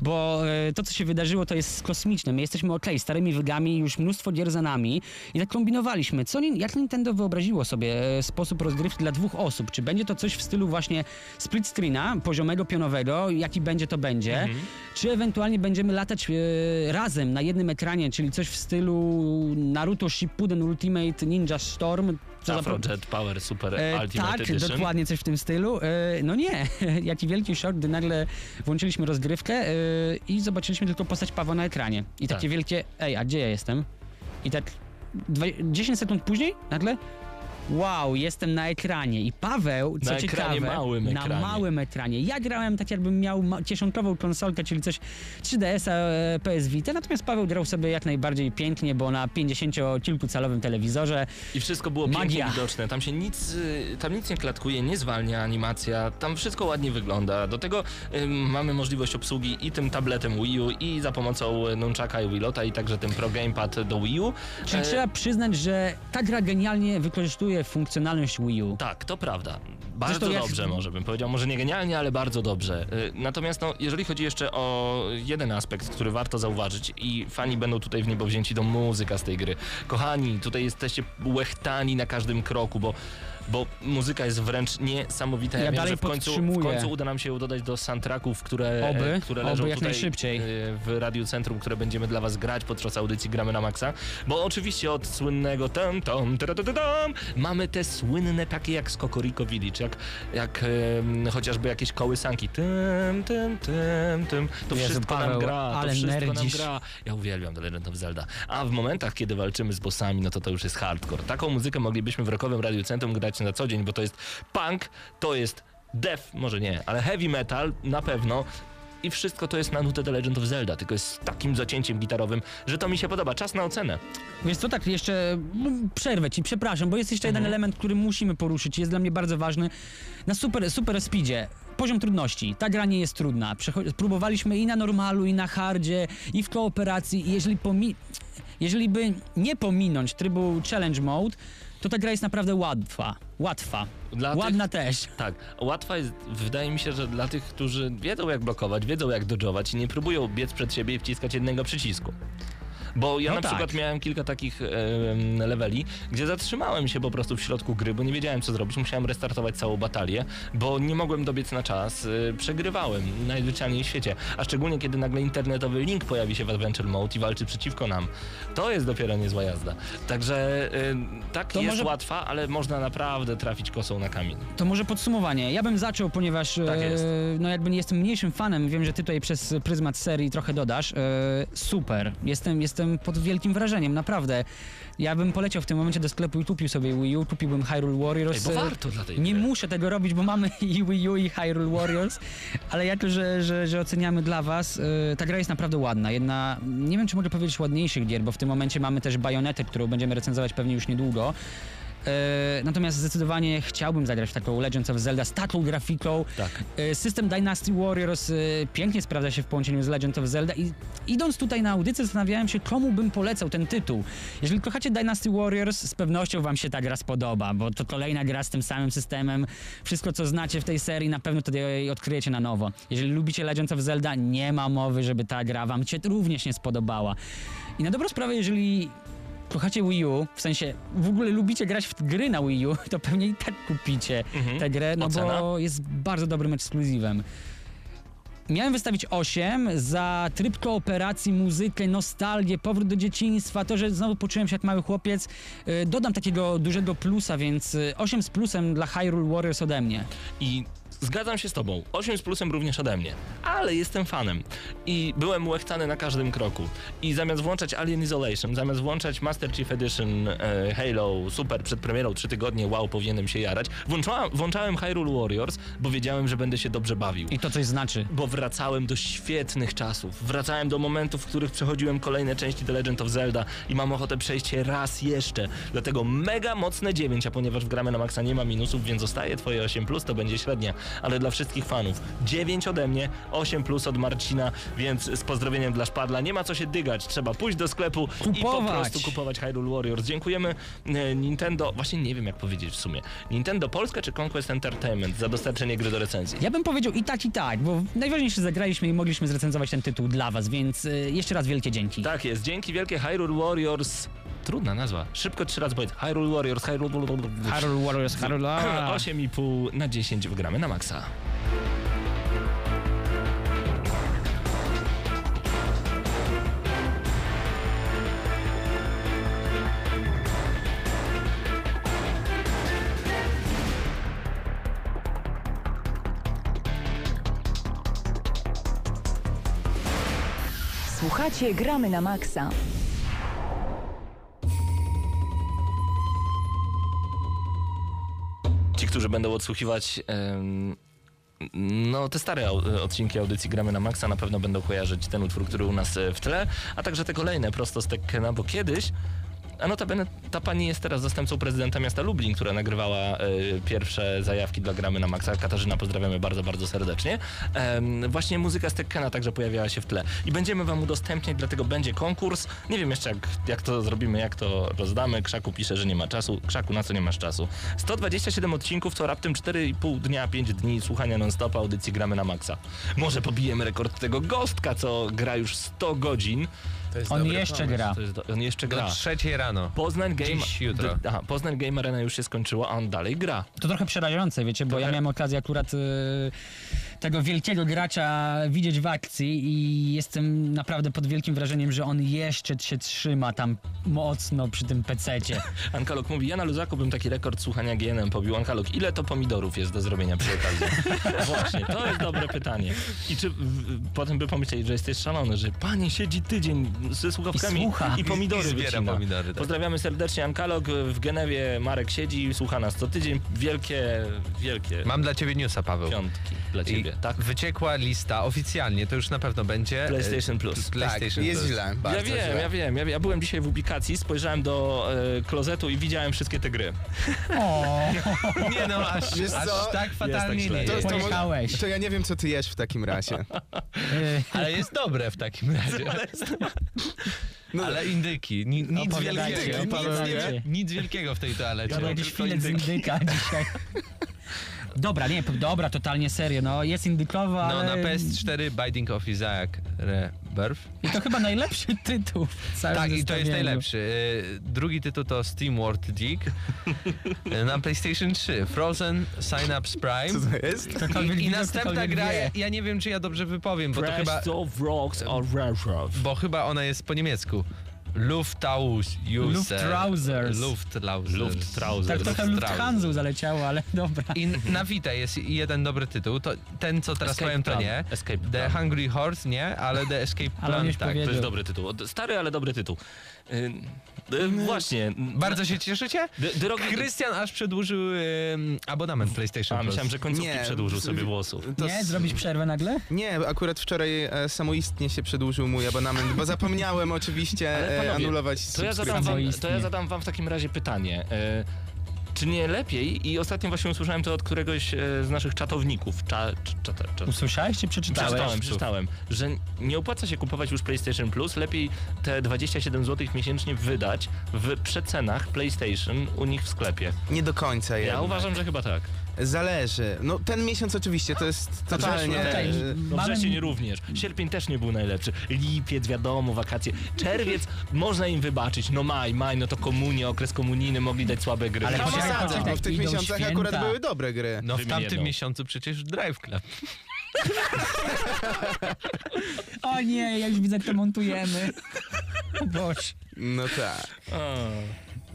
Bo e, to, co się wydarzyło, to jest kosmiczne. My jesteśmy okej, starymi wygami, już mnóstwo gier za nami i tak kombinowaliśmy. Co, Nin- jak Nintendo wyobraziło sobie e, sposób rozgrywki dla dwóch osób? Czy będzie to coś w stylu właśnie split screena, poziomego, pionowego, jaki będzie, to będzie? Czy ewentualnie będziemy latać e, razem na jednym ekranie, czyli coś w stylu Naruto Shippuden Ultimate Ninja Storm? Co za- Afrojet Power Super E, Ultimate tak, Edition. dokładnie coś w tym stylu. E, no nie, jaki wielki szok, gdy nagle włączyliśmy rozgrywkę e, i zobaczyliśmy tylko postać Pawła na ekranie. I takie Tak. wielkie, ej, a gdzie ja jestem? I tak dwa, 10 sekund później nagle Wow, jestem na ekranie i Paweł, co Na ciekawe, ekranie małym na ekranie. małym ekranie. Ja grałem tak jakbym miał kieszonkową konsolkę, czyli coś 3DS-a, e, PS Vita, natomiast Paweł grał sobie jak najbardziej pięknie, bo na 50-kilkucalowym telewizorze I wszystko było pięknie Magia. widoczne. Tam się nic, y, tam nic nie klatkuje, nie zwalnia animacja, tam wszystko ładnie wygląda. Do tego mamy możliwość obsługi i tym tabletem Wii U i za pomocą Nunchaka i Wilota i także tym Pro Gamepad do Wii U. Czyli E, trzeba przyznać, że ta gra genialnie wykorzystuje funkcjonalność Wii U. Tak, to prawda. Bardzo dobrze, może bym powiedział. Może nie genialnie, ale bardzo dobrze. Y, Natomiast no, jeżeli chodzi jeszcze o jeden aspekt, który warto zauważyć i fani będą tutaj w niebo wzięci, to muzyka z tej gry. Kochani, tutaj jesteście łechtani na każdym kroku, bo bo muzyka jest wręcz niesamowita. Ja wiem, dalej że w końcu, w końcu uda nam się dodać do soundtracków, które, Oby, e, które oby leżą jak tutaj najszybciej. e, w Radiu Centrum, które będziemy dla was grać podczas audycji Gramy na Maxa. Bo oczywiście od słynnego tam tam tam mamy te słynne takie jak z Cocorico Village, jak, jak em, chociażby jakieś kołysanki. Tym, tym, tym, tym. To Jezu, wszystko nam Paweł, gra, to ale wszystko nerdzisz. nam gra. Ja uwielbiam The Legend of Zelda. A w momentach, kiedy walczymy z bossami, no to to już jest hardcore. Taką muzykę moglibyśmy w rockowym Radiu Centrum grać na co dzień, bo to jest punk, to jest death, może nie, ale heavy metal na pewno. I wszystko to jest na nutę The Legend of Zelda, tylko jest z takim zacięciem gitarowym, że to mi się podoba. Czas na ocenę. Więc to tak jeszcze mm, przerwę ci, przepraszam, bo jest jeszcze jeden element, który musimy poruszyć, jest dla mnie bardzo ważny. Na super, super speedzie poziom trudności. Ta gra nie jest trudna. Przecho- próbowaliśmy i na normalu, i na hardzie, i w kooperacji. I jeżeli, pomi- jeżeli by nie pominąć trybu challenge mode, to ta gra jest naprawdę łatwa. Łatwa. Dla Ładna też. Tak, łatwa jest, wydaje mi się, że dla tych, którzy wiedzą jak blokować, wiedzą jak dodżować i nie próbują biec przed siebie i wciskać jednego przycisku. Bo ja No na tak. przykład miałem kilka takich em, leveli, gdzie zatrzymałem się po prostu w środku gry, bo nie wiedziałem co zrobić. Musiałem restartować całą batalię, bo nie mogłem dobiec na czas. Y, Przegrywałem najzwyczajniej w świecie. A szczególnie kiedy nagle internetowy link pojawi się w Adventure Mode i walczy przeciwko nam. To jest dopiero niezła jazda. Także y, tak To jest może- łatwa, ale można naprawdę trafić kosą na kamień. To może podsumowanie. Ja bym zaczął, ponieważ Tak e, jest. no jakby nie jestem mniejszym fanem, wiem, że ty tutaj przez pryzmat serii trochę dodasz. E, super. Jestem, jestem pod wielkim wrażeniem, naprawdę. Ja bym poleciał w tym momencie do sklepu i kupił sobie Wii U, kupiłbym Hyrule Warriors. Ej, bo E, warto dla tej Nie gry. muszę tego robić, bo mamy i Wii U i Hyrule Warriors, ale jako, że, że, że oceniamy dla was, e, ta gra jest naprawdę ładna. Jedna, nie wiem czy mogę powiedzieć ładniejszych gier, bo w tym momencie mamy też Bajonetę, którą będziemy recenzować pewnie już niedługo. E, natomiast zdecydowanie chciałbym zagrać w taką Legends of Zelda z taką grafiką. Tak. E, system Dynasty Warriors e, pięknie sprawdza się w połączeniu z Legend of Zelda i idąc tutaj na audycję zastanawiałem się, komu bym polecał ten tytuł. Jeżeli kochacie Dynasty Warriors, z pewnością wam się ta gra spodoba, bo to kolejna gra z tym samym systemem. Wszystko, co znacie w tej serii, na pewno wtedy odkryjecie na nowo. Jeżeli lubicie Legends of Zelda, nie ma mowy, żeby ta gra wam się również nie spodobała. I na dobrą sprawę, jeżeli kochacie Wii U, w sensie w ogóle lubicie grać w gry na Wii U, to pewnie i tak kupicie Mhm. tę grę, no Ocena? bo jest bardzo dobrym ekskluzywem. Miałem wystawić 8 za tryb kooperacji, muzykę, nostalgię, powrót do dzieciństwa, to, że znowu poczułem się jak mały chłopiec. Yy, Dodam takiego dużego plusa, więc yy, 8 z plusem dla Hyrule Warriors ode mnie. I zgadzam się z tobą. 8 z plusem również ode mnie. Ale jestem fanem. I byłem łechtany na każdym kroku. I zamiast włączać Alien Isolation, zamiast włączać Master Chief Edition e, Halo Super przed premierą 3 tygodnie, wow, powinienem się jarać, włączałem, włączałem Hyrule Warriors, bo wiedziałem, że będę się dobrze bawił. I to coś znaczy. Bo wracałem do świetnych czasów. Wracałem do momentów, w których przechodziłem kolejne części The Legend of Zelda i mam ochotę przejść je raz jeszcze. Dlatego mega mocne 9, a ponieważ w gramy na maksa nie ma minusów, więc zostaje twoje 8, to będzie średnia. Ale dla wszystkich fanów 9 ode mnie, 8 plus od Marcina, więc z pozdrowieniem dla Szpadla. Nie ma co się dygać, trzeba pójść do sklepu i po Kupować. prostu kupować Hyrule Warriors. Dziękujemy e, Nintendo, właśnie nie wiem jak powiedzieć w sumie. Nintendo Polska czy Conquest Entertainment za dostarczenie gry do recenzji? Ja bym powiedział i tak, i tak, bo najważniejsze zagraliśmy i mogliśmy zrecenzować ten tytuł dla was, więc yy, jeszcze raz wielkie dzięki. Tak jest, dzięki wielkie Hyrule Warriors. Trudna nazwa. Szybko trzy razy powiedz. Hyrule Warriors, Hyrule Hyrule Warriors, Hyrule... a. 8,5 na 10 wgramy na maksa. Słuchacie Gramy na Maxa. Którzy będą odsłuchiwać no, te stare odcinki audycji Gramy na Maxa na pewno będą kojarzyć ten utwór, który u nas e, w tle, a także te kolejne prosto z Tekkena, bo kiedyś a notabene ta pani jest teraz zastępcą prezydenta miasta Lublin, która nagrywała e, pierwsze zajawki dla Gramy na Maxa. Katarzyna, pozdrawiamy bardzo, bardzo serdecznie. Em, właśnie muzyka z Tekkena także pojawiała się w tle. I będziemy wam udostępniać, dlatego będzie konkurs. Nie wiem jeszcze jak, jak to zrobimy, jak to rozdamy. Krzaku pisze, że nie ma czasu. Krzaku, na co nie masz czasu? 127 odcinków to raptem 4,5 dnia, 5 dni słuchania non-stop audycji Gramy na Maxa. Może pobijemy rekord tego Gostka, co gra już 100 godzin. To jest On jeszcze pomysł. gra. To jest do, on jeszcze gra. Do trzeciej rano. Poznań Game... Dziś, jutro. D- Aha, Poznań Game Arena już się skończyła, a on dalej gra. To trochę przerażające, wiecie, bo ja Trochę. miałem okazję akurat y, tego wielkiego gracza widzieć w akcji i jestem naprawdę pod wielkim wrażeniem, że on jeszcze się trzyma tam mocno przy tym pececie. Ankalog mówi, ja na luzaku bym taki rekord słuchania GNM pobił. Ankalog, ile to pomidorów jest do zrobienia przy okazji? Właśnie, to jest dobre pytanie. I czy w, w, potem by pomyśleli, że jesteś szalony, że panie siedzi tydzień ze słuchawkami I słucha. i pomidory I zbiera wycina. pomidory, tak. Pozdrawiamy serdecznie Ankalog. W Genewie Marek siedzi i słucha nas co tydzień. Wielkie, wielkie Mam dla ciebie newsa, Paweł. piątki dla ciebie. Tak? Wyciekła lista oficjalnie, to już na pewno będzie. e, PlayStation Plus. PlayStation tak, jest Plus. źle, bardzo ja wiem, źle. ja wiem, ja wiem. Ja byłem dzisiaj w ubikacji, spojrzałem do e, klozetu i widziałem wszystkie te gry. Nie no, aż, Wiesz aż co? tak fatalnie źle. nie To, jest. to, Pojechałeś. to ja nie wiem, co ty jesz w takim razie. Ale jest dobre w takim razie. No, Ale indyki, ni, nic wielkiego. Nic, nie- nic wielkiego w tej toalecie. Dobra, jakiś filet z indyka dzisiaj. Dobra, nie, dobra, totalnie serio, no jest indykowa, No ale... na PS4 Binding of Isaac Rebirth. I to chyba najlepszy tytuł w całym Tak, i to jest najlepszy. Y, Drugi tytuł to Steam World Dig. Y, Na PlayStation 3 Frozen Synapse Prime. co to jest? I, i następna gra, wie. ja, ja nie wiem czy ja dobrze wypowiem, bo to chyba, of Rocks or Railroad. bo chyba ona jest po niemiecku. Luftaus. Luftrausers. Luftrausers. Luftrausers. Tak trochę Lufthansa zaleciało, ale dobra. I na Vita jest jeden dobry tytuł. To, ten, co teraz Escape powiem, to Plan. nie. Escape The Plan. Hungry Horse nie, ale The Escape Ale Plan tak. powiedział. To jest dobry tytuł. Stary, ale dobry tytuł. Y, y, właśnie. Bardzo się cieszycie? D- drogi... Krystian aż przedłużył abonament PlayStation A, Plus. myślałem, że końcówki Nie, przedłużył sobie włosów. To Nie, s- zrobić przerwę nagle? Nie, akurat wczoraj e, samoistnie się przedłużył mój abonament, bo zapomniałem oczywiście Ale e, panowie, anulować To ja, zadam subskrypcję. wam, to ja zadam wam w takim razie pytanie. E, czy nie lepiej, i ostatnio właśnie usłyszałem to od któregoś e, z naszych czatowników, cza, cz- czata, czat, Usłyszałeś czy przeczytałeś? Przeczytałem, przeczytałem, że nie opłaca się kupować już PlayStation Plus, lepiej te 27 zł miesięcznie wydać w przecenach PlayStation u nich w sklepie. Nie do końca Ja jednak. uważam, że chyba tak. Zależy. No ten miesiąc oczywiście to jest totalnie... Wrzesień okej. e, No Mamy- wrzesień również. Sierpień też nie był najlepszy. Lipiec, wiadomo, wakacje. Czerwiec można im wybaczyć. No maj, maj, no to komunia, okres komunijny, mogli dać słabe gry. Ale No No, poczekaj, poczekaj, bo w tych idą miesiącach święta. akurat były dobre gry. No w Wymień tamtym jedną. miesiącu przecież Drive Club. O nie, ja już widzę, jak to montujemy. Boż. No tak. o.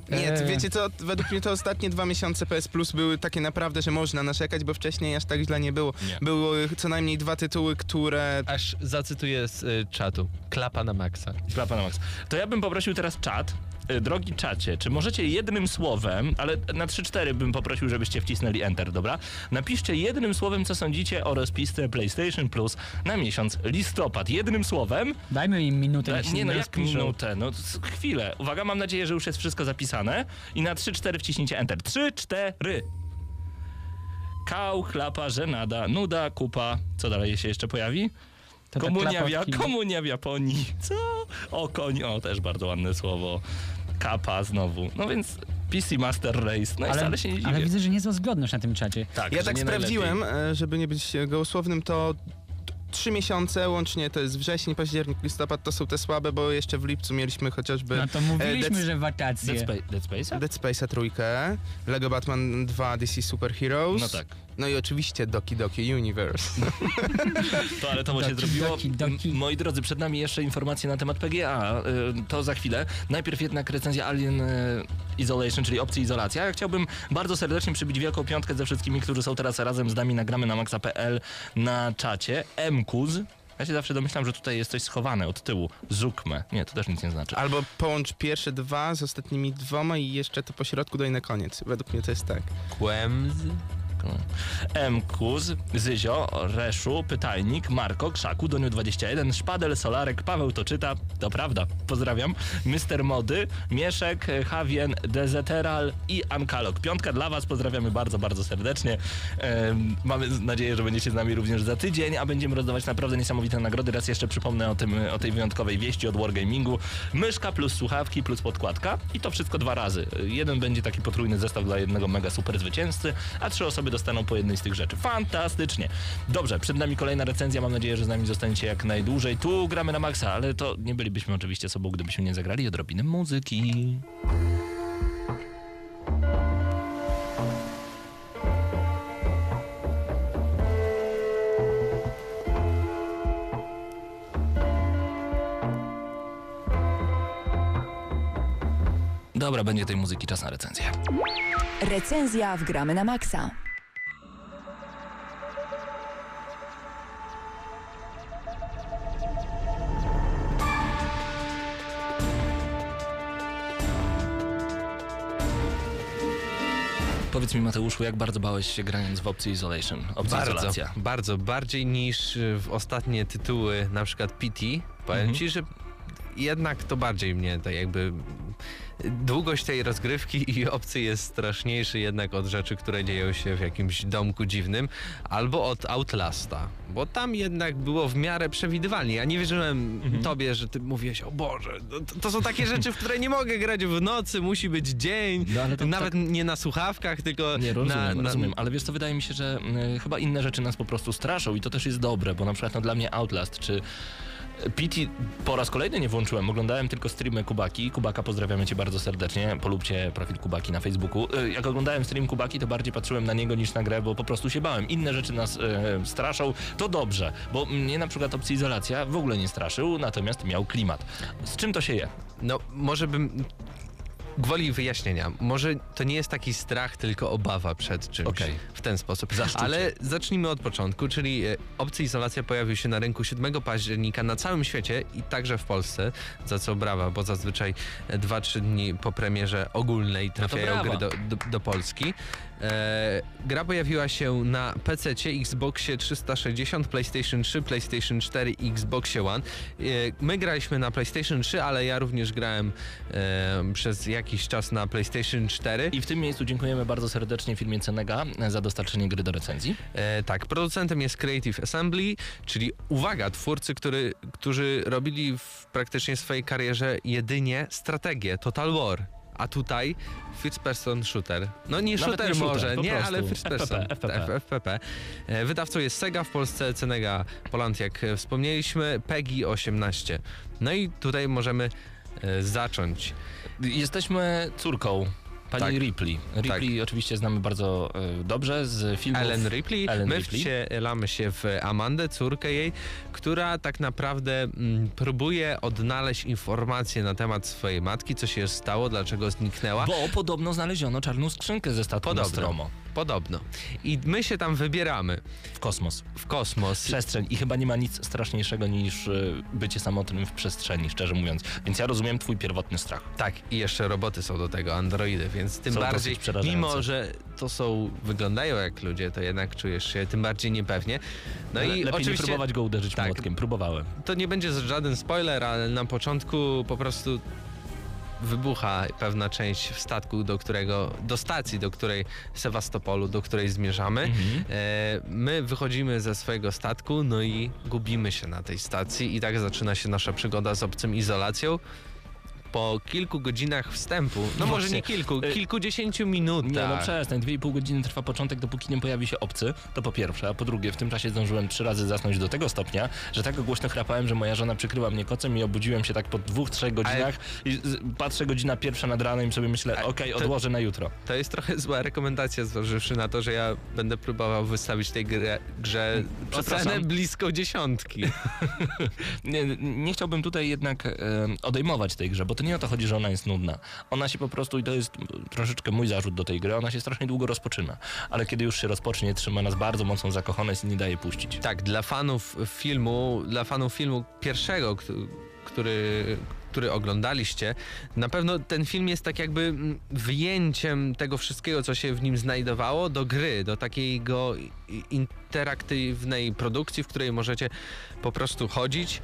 Nie, Eee. wiecie co, według mnie to ostatnie dwa miesiące PS Plus były takie naprawdę, że można narzekać, bo wcześniej aż tak źle nie było. Nie. Były co najmniej dwa tytuły, które... Aż zacytuję z y, czatu. Klapa na maksa. Klapa na max. To ja bym poprosił teraz czat. Y, Drogi czacie, czy możecie jednym słowem, ale na 3-4 bym poprosił, żebyście wcisnęli Enter, dobra? Napiszcie jednym słowem, co sądzicie o rozpisce PlayStation Plus na miesiąc listopad. Jednym słowem. Dajmy im minutę, Da, niech nie no, jak minutę? No chwilę. Uwaga, mam nadzieję, że już jest wszystko zapisane. I na 3-4 wciśnijcie Enter. 3-4. Kał, chlapa, żenada, nuda, kupa. Co dalej się jeszcze pojawi? Komunia, w, komunia w Japonii. Co? O koń, o też bardzo ładne słowo. Kapa znowu. No więc PC Master Race. No i Ale, wcale się nie dziwię. ale widzę, że niezła zgodność na tym czacie. tak, Ja że tak sprawdziłem, najlepiej. e, żeby nie być gołosłownym, to trzy miesiące łącznie to jest wrzesień, październik, listopad to są te słabe, bo jeszcze w lipcu mieliśmy chociażby No to mówiliśmy, Dead- że wakacje. Dead, Space, Dead Space'a? Dead Space'a trójkę, Lego Batman 2 DC Super Heroes. No tak. No i oczywiście Doki Doki Universe. To, ale to mu się zrobiło. doki, doki. Moi drodzy, przed nami jeszcze informacje na temat PGA. y, To za chwilę. Najpierw jednak recenzja Alien y, Isolation, czyli opcji izolacja. Ja chciałbym bardzo serdecznie przybić wielką piątkę ze wszystkimi, którzy są teraz razem z nami. Nagramy na maxa.pl na czacie. MKUZ. Ja się zawsze domyślam, że tutaj jest coś schowane od tyłu. Zukme. Nie, to też nic nie znaczy. Albo połącz pierwsze dwa z ostatnimi dwoma i jeszcze to po środku daj na koniec. Według mnie to jest tak. Kłemz. MKUZ, Zyzio, Reszu, Pytajnik, Marko, Krzaku, Doniu21, Szpadel, Solarek, Paweł to czyta, to prawda, pozdrawiam, Mister Mody, Mieszek, Havien, Dezeteral i Ankalog. Piątka dla was, pozdrawiamy bardzo, bardzo serdecznie. Em, mamy nadzieję, że będziecie z nami również za tydzień, a będziemy rozdawać naprawdę niesamowite nagrody. Raz jeszcze przypomnę o, tym, o tej wyjątkowej wieści od Wargamingu. Myszka plus słuchawki plus podkładka i to wszystko dwa razy. Jeden będzie taki potrójny zestaw dla jednego mega super zwycięzcy, a trzy osoby dostaną po jednej z tych rzeczy. Fantastycznie. Dobrze, przed nami kolejna recenzja. Mam nadzieję, że z nami zostaniecie jak najdłużej. Tu gramy na maksa, ale to nie bylibyśmy oczywiście sobą, gdybyśmy nie zagrali odrobiny muzyki. Dobra, będzie tej muzyki, czas na recenzję. Recenzja w Gramy na Maxa. Powiedz mi Mateuszu, jak bardzo bałeś się grając w opcji Isolation, opcji Bardzo, izolacja? bardzo, bardziej niż y, w ostatnie tytuły, na przykład PT. Powiem Mhm. ci, że jednak to bardziej mnie tak jakby długość tej rozgrywki i opcji jest straszniejszy jednak od rzeczy, które dzieją się w jakimś domku dziwnym albo od Outlasta, bo tam jednak było w miarę przewidywalnie. Ja nie wierzyłem Mhm. tobie, że ty mówiłeś, o Boże, no to, to są takie rzeczy, w które nie mogę grać w nocy, musi być dzień, No, to nawet nie na słuchawkach, tylko Nie, rozumiem, na, na, rozumiem, ale wiesz co, wydaje mi się, że y, chyba inne rzeczy nas po prostu straszą i to też jest dobre, bo na przykład no, dla mnie Outlast czy PT po raz kolejny nie włączyłem, oglądałem tylko streamy Kubaki. Kubaka, pozdrawiamy cię bardzo serdecznie, polubcie profil Kubaki na Facebooku. Y, Jak oglądałem stream Kubaki, to bardziej patrzyłem na niego niż na grę, bo po prostu się bałem. Inne rzeczy nas e, straszą, to dobrze, bo mnie na przykład opcja izolacja w ogóle nie straszył, natomiast miał klimat. Z czym to się je? No, może bym. Gwoli wyjaśnienia, może to nie jest taki strach, tylko obawa przed czymś Okej. w ten sposób. Zaszczucie. Ale zacznijmy od początku, czyli e, opcja izolacja pojawił się na rynku 7 października na całym świecie i także w Polsce, za co brawa, bo zazwyczaj 2-3 dni po premierze ogólnej trafiają brawa. gry do, do, do Polski. E, gra pojawiła się na PC, Xboxie 360, PlayStation 3, PlayStation 4 i Xboxie One. E, my graliśmy na PlayStation 3, ale ja również grałem przez jakiś czas na PlayStation 4. I w tym miejscu dziękujemy bardzo serdecznie firmie Cenega e, za dostarczenie gry do recenzji. Tak, producentem jest Creative Assembly, czyli uwaga, twórcy, który, którzy robili w praktycznie swojej karierze jedynie strategię Total War. A tutaj first person shooter. No nie Nawet shooter nie shooter, może, nie, prostu. ale first person. FPP, FPP. FPP. E, Wydawcą jest Sega, w Polsce Cenega Poland, jak e, wspomnieliśmy, PEGI 18. No i tutaj możemy e, zacząć. Jesteśmy córką pani Tak. Ripley. Ripley oczywiście znamy bardzo e, dobrze z filmów. Ellen Ripley. Ellen My Ripley. wcielamy się w Amandę, córkę jej, która tak naprawdę mm, próbuje odnaleźć informacje na temat swojej matki, co się stało, dlaczego zniknęła. Bo podobno znaleziono czarną skrzynkę ze statku Podobno. Nostromo Podobno. I my się tam wybieramy w kosmos. w kosmos. Przestrzeń. I chyba nie ma nic straszniejszego niż e, bycie samotnym w przestrzeni, szczerze mówiąc. Więc ja rozumiem twój pierwotny strach. Tak, i jeszcze roboty są do tego, androidy, więc tym Są bardziej, mimo że to są, wyglądają jak ludzie, to jednak czujesz się tym bardziej niepewnie. No Le- i lepiej oczywiście nie próbować go uderzyć tak. młotkiem. Próbowałem. to nie będzie żaden spoiler, ale na początku po prostu wybucha pewna część w statku, do którego, do stacji, do której Sewastopolu, do której zmierzamy. Mhm. E, my wychodzimy ze swojego statku, no i gubimy się na tej stacji i tak zaczyna się nasza przygoda z obcym izolacją. Po kilku godzinach wstępu, no może Właśnie. nie kilku, Y, kilkudziesięciu minutach. Nie, no przestań. Dwie i pół godziny trwa początek, dopóki nie pojawi się obcy. To po pierwsze. A po drugie, w tym czasie zdążyłem trzy razy zasnąć do tego stopnia, że tak głośno chrapałem, że moja żona przykryła mnie kocem i obudziłem się tak po dwóch, trzech godzinach i z- patrzę godzina pierwsza nad ranem i sobie myślę, Ale okej, to- odłożę na jutro. To jest trochę zła rekomendacja, zważywszy na to, że ja będę próbował wystawić tej grze, grze Przepraszam. ocenę blisko dziesiątki. Nie, nie chciałbym tutaj jednak e, odejmować tej grze, bo to nie o to chodzi, że ona jest nudna. Ona się po prostu, i to jest troszeczkę mój zarzut do tej gry, ona się strasznie długo rozpoczyna. Ale kiedy już się rozpocznie, trzyma nas bardzo mocno zakochanes i nie daje puścić. Tak, dla fanów filmu, dla fanów filmu pierwszego, któ- który, który oglądaliście, na pewno ten film jest tak jakby mm, wyjęciem tego wszystkiego, co się w nim znajdowało, do gry, do takiego interaktywnej produkcji, w której możecie po prostu chodzić,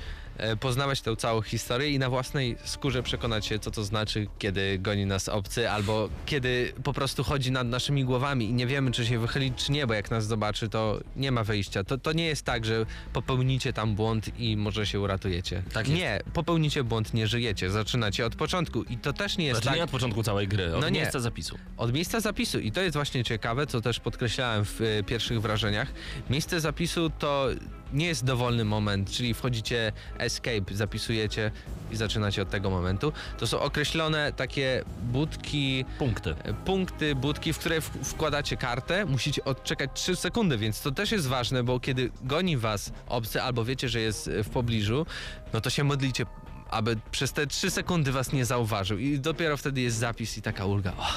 poznawać tę całą historię i na własnej skórze przekonać się, co to znaczy, kiedy goni nas obcy, albo kiedy po prostu chodzi nad naszymi głowami i nie wiemy, czy się wychylić, czy nie, bo jak nas zobaczy, to nie ma wyjścia. To, to nie jest tak, że popełnicie tam błąd i może się uratujecie. Tak jest. nie, popełnicie błąd, nie żyjecie. Zaczynacie od początku i to też nie jest Znaczy tak nie od początku całej gry, od No nie. miejsca zapisu. od miejsca zapisu. I to jest właśnie ciekawe, co też podkreślałem w y, pierwszych wrażeniach. Miejsce zapisu to nie jest dowolny moment, czyli wchodzicie escape, zapisujecie i zaczynacie od tego momentu. To są określone takie budki, Punkty. e, punkty, budki, w które wkładacie kartę, musicie odczekać 3 sekundy, więc to też jest ważne, bo kiedy goni was obcy albo wiecie, że jest w pobliżu, no to się modlicie aby przez te 3 sekundy was nie zauważył i dopiero wtedy jest zapis i taka ulga. O,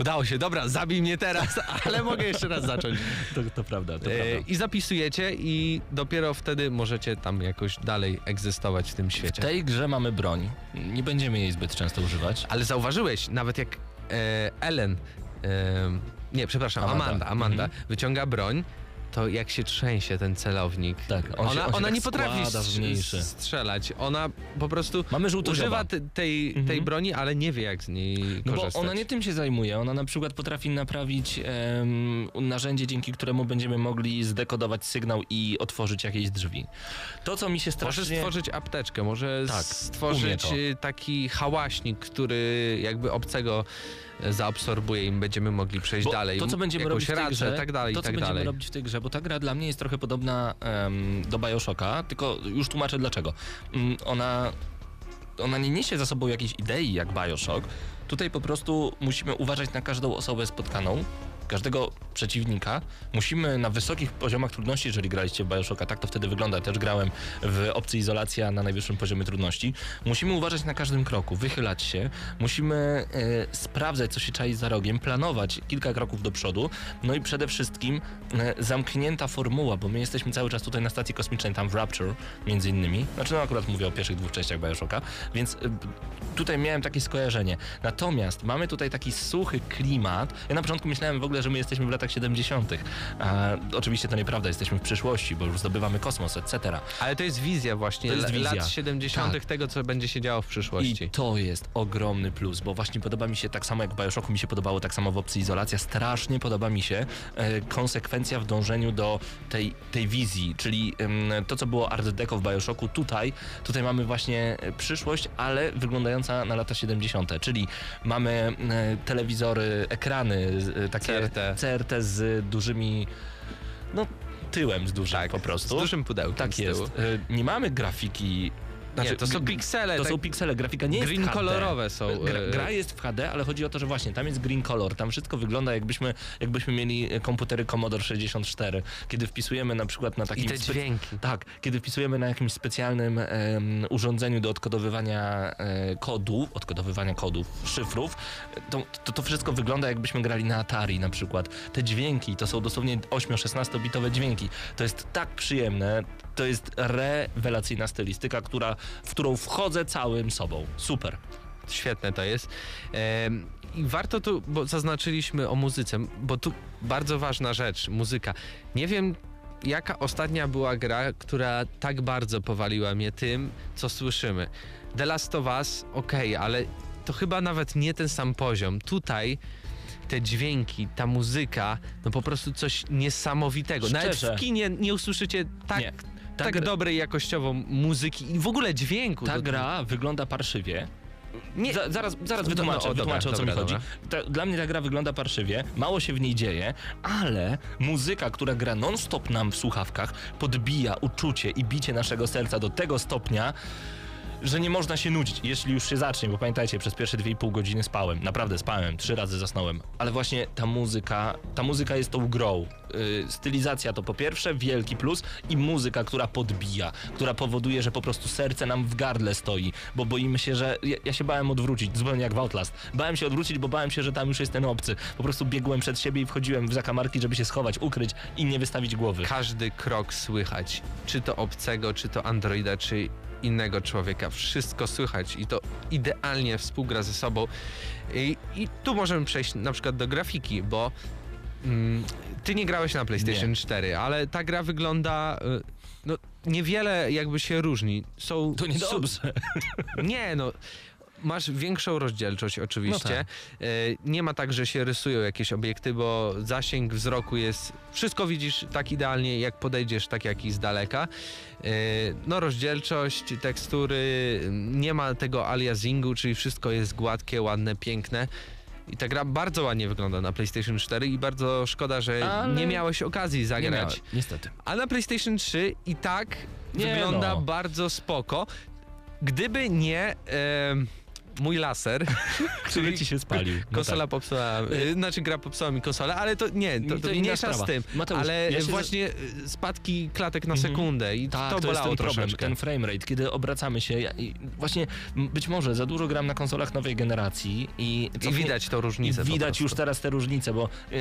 udało się, dobra, zabij mnie teraz, ale mogę jeszcze raz zacząć. To, to prawda, to E, prawda. I zapisujecie i dopiero wtedy możecie tam jakoś dalej egzystować w tym W świecie. tej grze mamy broń. Nie będziemy jej zbyt często używać. Ale zauważyłeś, nawet jak e, Ellen e, Nie, przepraszam, Amanda. Amanda, Amanda, Mhm. wyciąga broń, to jak się trzęsie ten celownik. Tak, on się- ona on się ona tak nie potrafi strz- strzelać. Ona po prostu Mamy używa te, tej, tej Mhm. broni, ale nie wie jak z niej No bo korzystać. ona nie tym się zajmuje. Ona na przykład potrafi naprawić em, narzędzie, dzięki któremu będziemy mogli zdekodować sygnał i otworzyć jakieś drzwi. To, co mi się Może strasznie... stworzyć apteczkę, może Tak, stworzyć y, taki hałaśnik, który jakby obcego zaabsorbuje i będziemy mogli przejść Bo dalej. To, co będziemy robić w tej rację, grze, tak dalej, to, i co tak będziemy dalej. robić w tej grze, bo ta gra dla mnie jest trochę podobna em, do Bioshocka, tylko już tłumaczę dlaczego. Mm, ona, ona nie niesie za sobą jakiejś idei jak Bioshock. Tutaj po prostu musimy uważać na każdą osobę spotkaną, każdego przeciwnika. Musimy na wysokich poziomach trudności, jeżeli graliście w Bioshocka, tak to wtedy wygląda. Też grałem w opcji izolacja na najwyższym poziomie trudności. Musimy uważać na każdym kroku, wychylać się. Musimy e, sprawdzać, co się czai za rogiem, planować kilka kroków do przodu. No i przede wszystkim e, zamknięta formuła, bo my jesteśmy cały czas tutaj na stacji kosmicznej, tam w Rapture między innymi. Znaczy, no akurat mówię o pierwszych dwóch częściach Bioshocka, więc e, tutaj miałem takie skojarzenie. Natomiast mamy tutaj taki suchy klimat. Ja na początku myślałem w ogóle, że my jesteśmy w latach 70. A, oczywiście to nieprawda, jesteśmy w przyszłości, bo już zdobywamy kosmos, etc. Ale to jest wizja właśnie To jest wizja. lat 70. Tak. tego, co będzie się działo w przyszłości. I to jest ogromny plus, bo właśnie podoba mi się tak samo jak w Bioshocku mi się podobało, tak samo w opcji izolacja, strasznie podoba mi się e, konsekwencja w dążeniu do tej, tej wizji, czyli em, to, co było Art Deco w Bioshocku, tutaj, tutaj mamy właśnie e, przyszłość, ale wyglądająca na lata 70., czyli mamy e, telewizory, ekrany, e, takie CRT. CRT z dużymi, no tyłem z dużym po prostu. Z dużym pudełkiem Tak jest. E, Nie mamy grafiki. Nie, to są piksele. To tak są piksele, grafika nie jest green kolorowe są. Gra, e, gra jest w HD, ale chodzi o to, że właśnie tam jest green color, tam wszystko wygląda jakbyśmy, jakbyśmy mieli komputery Commodore 64. Kiedy wpisujemy na przykład na takim... I te dźwięki. Tak, kiedy wpisujemy na jakimś specjalnym em, urządzeniu do odkodowywania e, kodu, odkodowywania kodów, szyfrów, to, to to wszystko wygląda jakbyśmy grali na Atari na przykład. Te dźwięki to są dosłownie 8-16 bitowe dźwięki. To jest tak przyjemne, to jest rewelacyjna stylistyka, która, w którą wchodzę całym sobą. Super. Świetne to jest. I warto tu, bo zaznaczyliśmy o muzyce, bo tu bardzo ważna rzecz, muzyka. Nie wiem, jaka ostatnia była gra, która tak bardzo powaliła mnie tym, co słyszymy. The Last of Us, okej, ale to chyba nawet nie ten sam poziom. Tutaj te dźwięki, ta muzyka, no po prostu coś niesamowitego. Nawet Szczerze. w kinie nie usłyszycie tak, Nie. Ta tak gra- dobrej jakościowo muzyki i w ogóle dźwięku. Ta gra wygląda parszywie. Nie, Za, zaraz zaraz No, wytłumaczę, no, wytłumaczę dobra, o co dobra, mi chodzi. Ta, dla mnie ta gra wygląda parszywie, mało się w niej dzieje, ale muzyka, która gra non-stop nam w słuchawkach, podbija uczucie i bicie naszego serca do tego stopnia, że nie można się nudzić, jeśli już się zacznie, bo pamiętajcie, przez pierwsze 2,5 godziny spałem, naprawdę spałem, trzy razy zasnąłem, ale właśnie ta muzyka, ta muzyka jest tą grą. Yy, stylizacja to po pierwsze wielki plus i muzyka, która podbija, która powoduje, że po prostu serce nam w gardle stoi, bo boimy się, że ja, ja się bałem odwrócić, zupełnie jak w Outlast. Bałem się odwrócić, bo bałem się, że tam już jest ten obcy. Po prostu biegłem przed siebie i wchodziłem w zakamarki, żeby się schować, ukryć i nie wystawić głowy. każdy krok słychać. Czy to obcego, czy to androida, czy innego człowieka. Wszystko słychać i to idealnie współgra ze sobą. I, i tu możemy przejść na przykład do grafiki, bo mm, ty nie grałeś na PlayStation Nie. 4, ale ta gra wygląda. y, No, niewiele jakby się różni. Są To niedobrze. Su- nie, no. Masz większą rozdzielczość oczywiście. No tak. E, Nie ma tak, że się rysują jakieś obiekty, bo zasięg wzroku jest. Wszystko widzisz tak idealnie, jak podejdziesz, tak jak i z daleka. E, No, rozdzielczość, tekstury, nie ma tego aliasingu, czyli wszystko jest gładkie, ładne, piękne. I ta gra bardzo ładnie wygląda na PlayStation 4 i bardzo szkoda, że Ale nie miałeś okazji Nie zagrać. miałem, niestety. A na PlayStation 3 i tak Nie wygląda no. bardzo spoko. Gdyby nie em, mój laser, Który ci się spalił. No konsola tak. popsuła, y, znaczy gra popsuła mi konsolę, ale to nie, to, To to mniejsza z tym. Mateusz, ale ja właśnie y, spadki klatek na Mhm. sekundę i Tak, to to, jest bolało ten problem, troszeczkę. ten framerate, kiedy obracamy się ja, i właśnie być może za dużo gram na konsolach nowej generacji i, I widać tą i różnicę. po widać już teraz te różnice, bo e,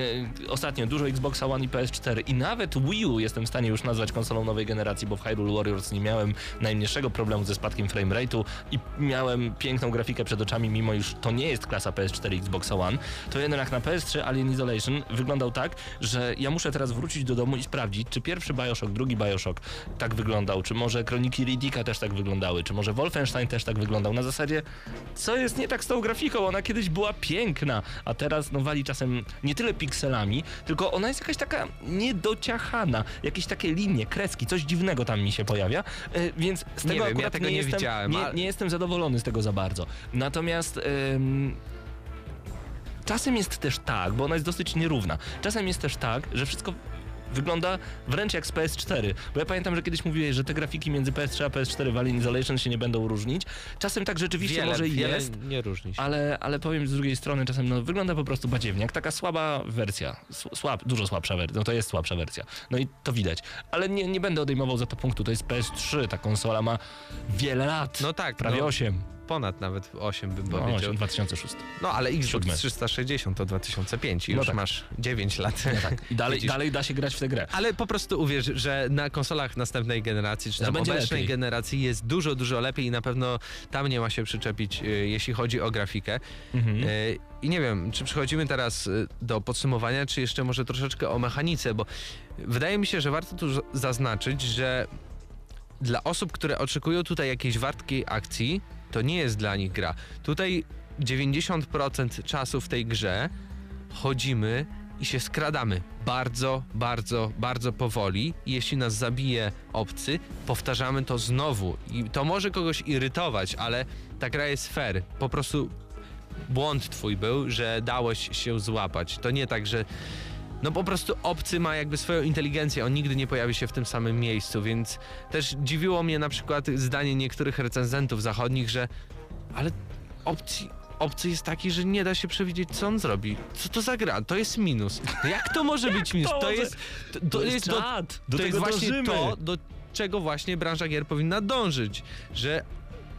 ostatnio dużo Xboxa One i PS4 i nawet Wii U jestem w stanie już nazwać konsolą nowej generacji, bo w Hyrule Warriors nie miałem najmniejszego problemu ze spadkiem framerate'u i miałem piękną grafikę grafikę przed oczami, mimo już to nie jest klasa PS4 Xbox One, to jednak na PS3 Alien Isolation wyglądał tak, że ja muszę teraz wrócić do domu i sprawdzić, czy pierwszy Bioshock, drugi Bioshock tak wyglądał, czy może Kroniki Riddicka też tak wyglądały, czy może Wolfenstein też tak wyglądał. Na zasadzie, co jest nie tak z tą grafiką? Ona kiedyś była piękna, a teraz no wali czasem nie tyle pikselami, tylko ona jest jakaś taka niedociachana, jakieś takie linie, kreski, coś dziwnego tam mi się pojawia, e, więc z Nie tego wiem, ja akurat tego nie jestem, widziałem, nie, nie jestem zadowolony z tego za bardzo. Natomiast ym, czasem jest też tak, bo ona jest dosyć nierówna. Czasem jest też tak, że wszystko wygląda wręcz jak z PS4. Bo ja pamiętam, że kiedyś mówiłeś, że te grafiki między PS3 a PS4 w Alien Isolation się nie będą różnić. Czasem tak rzeczywiście wiele, może i wiele jest. nie różni się. Ale, ale powiem z drugiej strony, czasem no, wygląda po prostu badziewnie, jak taka słaba wersja. Słab, dużo słabsza wersja. No to jest słabsza wersja. No i to widać. Ale nie, nie będę odejmował za to punktu. To jest PS3. Ta konsola ma wiele lat. No tak, Prawie no, 8. ponad nawet 8 bym No, powiedział. 8 2006. No ale Xbox Siódme. 360 to 2005 i No już tak. masz 9 lat. I dalej, Widzisz? dalej da się grać w tę grę. Ale po prostu uwierz, że na konsolach następnej generacji, czy będzie obecnej lepiej. generacji jest dużo, dużo lepiej i na pewno tam nie ma się przyczepić, y, jeśli chodzi o grafikę. Mhm. Y, I nie wiem, czy przechodzimy teraz y, do podsumowania, czy jeszcze może troszeczkę o mechanice, bo wydaje mi się, że warto tu zaznaczyć, że dla osób, które oczekują tutaj jakiejś wartkiej akcji, to nie jest dla nich gra. Tutaj 90% czasu w tej grze chodzimy i się skradamy bardzo, bardzo, bardzo powoli. Jeśli nas zabije obcy, powtarzamy to znowu. I to może kogoś irytować, ale ta gra jest fair. Po prostu błąd twój był, że dałeś się złapać. To nie tak, że no po prostu obcy ma jakby swoją inteligencję, on nigdy nie pojawi się w tym samym miejscu, więc też dziwiło mnie na przykład zdanie niektórych recenzentów zachodnich, że ale obcy, obcy jest taki, że nie da się przewidzieć, co on zrobi. Co to za gra? To jest minus. No Jak to może być minus? to To jest, to, to jest, do, czad. Do to jest właśnie dążymy. to, do czego właśnie branża gier powinna dążyć, że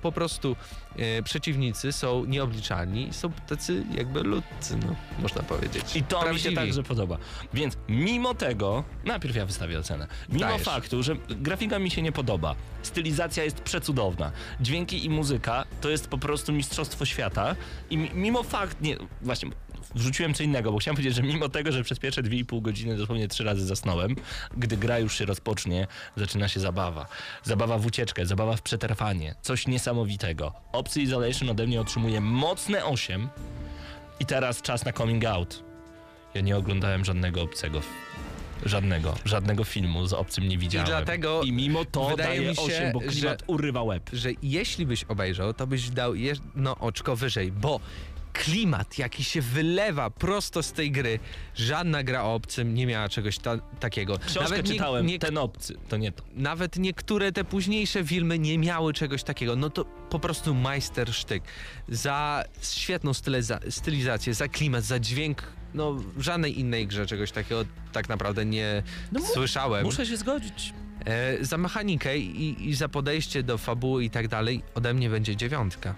po prostu e, przeciwnicy są nieobliczalni i są tacy jakby ludcy, no, można powiedzieć. I to mi się Prawdziwi. także podoba. Więc mimo tego, najpierw ja wystawię ocenę. Mimo Dajesz. faktu, że grafika mi się nie podoba, stylizacja jest przecudowna, dźwięki i muzyka to jest po prostu mistrzostwo świata i mi- mimo fakt, nie, właśnie wrzuciłem co innego, bo chciałem powiedzieć, że mimo tego, że przez pierwsze 2,5 godziny dosłownie trzy razy zasnąłem, gdy gra już się rozpocznie, zaczyna się zabawa. Zabawa w ucieczkę, zabawa w przetrwanie, coś niesamowitego. Obcy Isolation ode mnie otrzymuje mocne 8 i teraz czas na coming out. Ja nie oglądałem żadnego obcego. Żadnego, żadnego filmu z obcym nie widziałem. dlatego I mimo to wydaje daje mi się, 8, bo że- klimat urywa łeb. że jeśli byś obejrzał, to byś dał jedno oczko wyżej, bo klimat, jaki się wylewa prosto z tej gry, żadna gra o obcym nie miała czegoś ta takiego. Książkę nie- czytałem, nie- ten obcy, to nie to. nawet niektóre te późniejsze filmy nie miały czegoś takiego. No to po prostu majstersztyk. Za świetną styliza stylizację, za klimat, za dźwięk. No, w żadnej innej grze czegoś takiego tak naprawdę nie No słyszałem. Muszę się zgodzić. E, za mechanikę i, i za podejście do fabuły i tak dalej ode mnie będzie dziewiątka.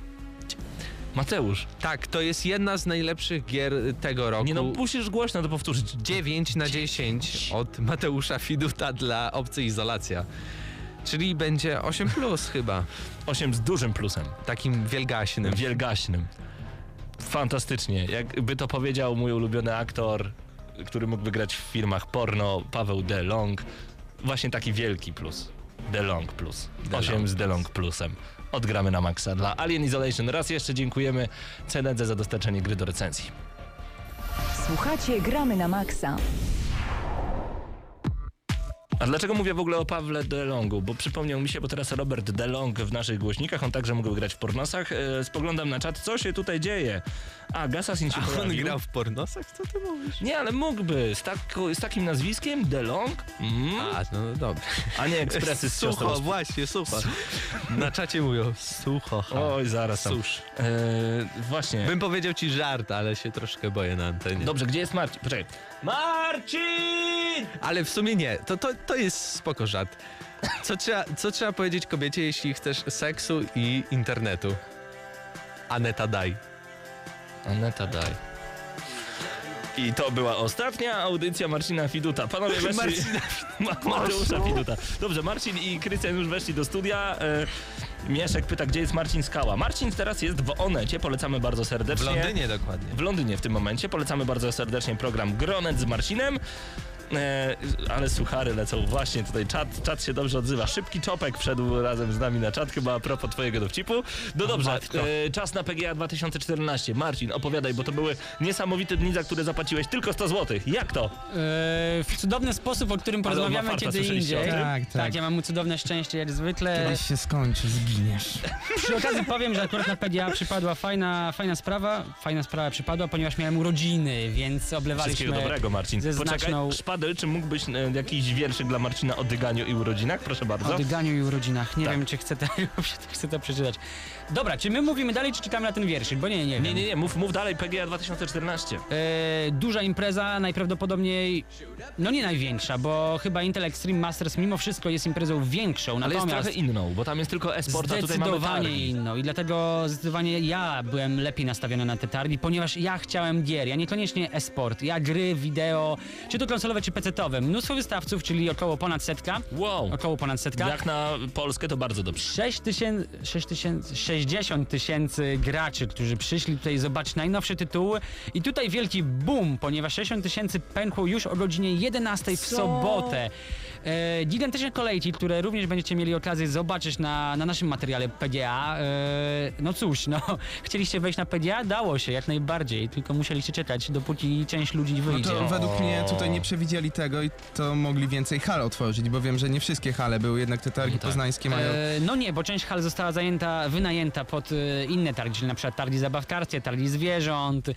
Mateusz, Tak, to jest jedna z najlepszych gier tego roku. nie no, musisz głośno to powtórzyć. 9 na 10 od Mateusza Fiduta dla Obcy Izolacja. Czyli będzie 8 plus chyba. 8 z dużym plusem, Takim wielgaśnym. wielgaśnym. Fantastycznie. Jakby to powiedział mój ulubiony aktor, który mógł wygrać w filmach porno, Paweł DeLong. Właśnie taki wielki plus. DeLong plus. 8 z DeLong plusem. Odgramy na maksa dla Alien Isolation. Raz jeszcze dziękujemy CNC za dostarczenie gry do recenzji. Słuchacie Gramy na Maxa. A dlaczego mówię w ogóle o Pawle DeLongu? Bo przypomniał mi się, bo teraz Robert DeLong w naszych głośnikach, on także mógł grać w pornosach. E, spoglądam na czat, co się tutaj dzieje? A, Gasasin się A on pojawił. grał w pornosach? Co ty mówisz? Nie, ale mógłby. Z, tako, z takim nazwiskiem? DeLong? Mm? A, no dobra. A nie ekspresy z Sucho, siostrą. właśnie, sucho. Na czacie mówią sucho. ha. Oj, zaraz tam. Susz. E, właśnie. Bym powiedział ci żart, ale się troszkę boję na antenie. Dobrze, gdzie jest Marcin? Poczekaj. Marcin! Ale w sumie nie, to, to, to jest spoko żart. Co trzeba, co trzeba powiedzieć kobiecie, jeśli chcesz seksu i internetu? Aneta daj. Aneta, daj. I to była ostatnia audycja Marcina Fiduta. Panowie weszli... Ma- Mateusza Fiduta. Dobrze, Marcin i Krystian już weszli do studia. E, Mieszek pyta, gdzie jest Marcin Skała. Marcin teraz jest w Onecie, polecamy bardzo W serdecznie. Londynie dokładnie. W Londynie w tym momencie. Polecamy bardzo serdecznie program Gronet z Marcinem. E, ale suchary lecą właśnie tutaj. Czat, czat się dobrze odzywa. Szybki czopek wszedł razem z nami na czat, chyba a propos twojego dowcipu. No dobrze, e, czas na PGA 2014. Marcin, opowiadaj, bo to były niesamowite dni, za które zapłaciłeś tylko 100 zł. Jak to? E, w cudowny sposób, o którym porozmawiamy farta, kiedy indziej. tym? Tak, tak. ja mam cudowne szczęście jak zwykle. Kiedyś się skończy, zginiesz. Przy okazji powiem, że akurat na PGA przypadła fajna, fajna sprawa. Fajna sprawa przypadła, ponieważ miałem urodziny, więc oblewaliśmy Wszystkiego dobrego, Marcin. ze Poczekaj, znaczną- Szpadel, czy mógłbyś e, jakiś wierszyk dla Marcina o dyganiu i urodzinach? Proszę bardzo. o dyganiu i urodzinach. Nie Tak. wiem, czy chcę to, chcę to przeczytać. Dobra, czy my mówimy dalej, czy czekamy na ten wierszyk? Bo nie, nie wiem. Nie, nie, nie, mów, mów dalej, PGA 2014. E, duża impreza, najprawdopodobniej, no nie największa, bo chyba Intel Extreme Masters mimo wszystko jest imprezą większą. Ale jest trochę inną, bo tam jest tylko e-sport, a tutaj mamy Zdecydowanie inną i dlatego zdecydowanie ja byłem lepiej nastawiony na te targi, ponieważ ja chciałem gier, ja niekoniecznie e-sport, ja gry, wideo, czy to konsolowe, czy pecetowe. Mnóstwo wystawców, czyli około ponad setka. Wow. Około ponad setka. Jak na Polskę to bardzo dobrze. 6 tysięcy, 6 tysięcy, 60 tysięcy graczy, którzy przyszli tutaj zobaczyć najnowsze tytuły i tutaj wielki boom, ponieważ 60 tysięcy pękło już o godzinie 11 w Co? sobotę. E, gigantyczne kolejki, które również będziecie mieli okazję zobaczyć na, na naszym materiale PGA. E, no cóż, no, chcieliście wejść na PGA? Dało się, jak najbardziej, tylko musieliście czekać, dopóki część ludzi No wyjdzie. to według mnie tutaj nie przewidzieli tego i to mogli więcej hal otworzyć, bo wiem, że nie wszystkie hale były, jednak te targi tak. poznańskie mają... E, no nie, bo część hal została zajęta, wynajęta pod e, inne targi, czyli na przykład targi zabawkarskie, targi zwierząt,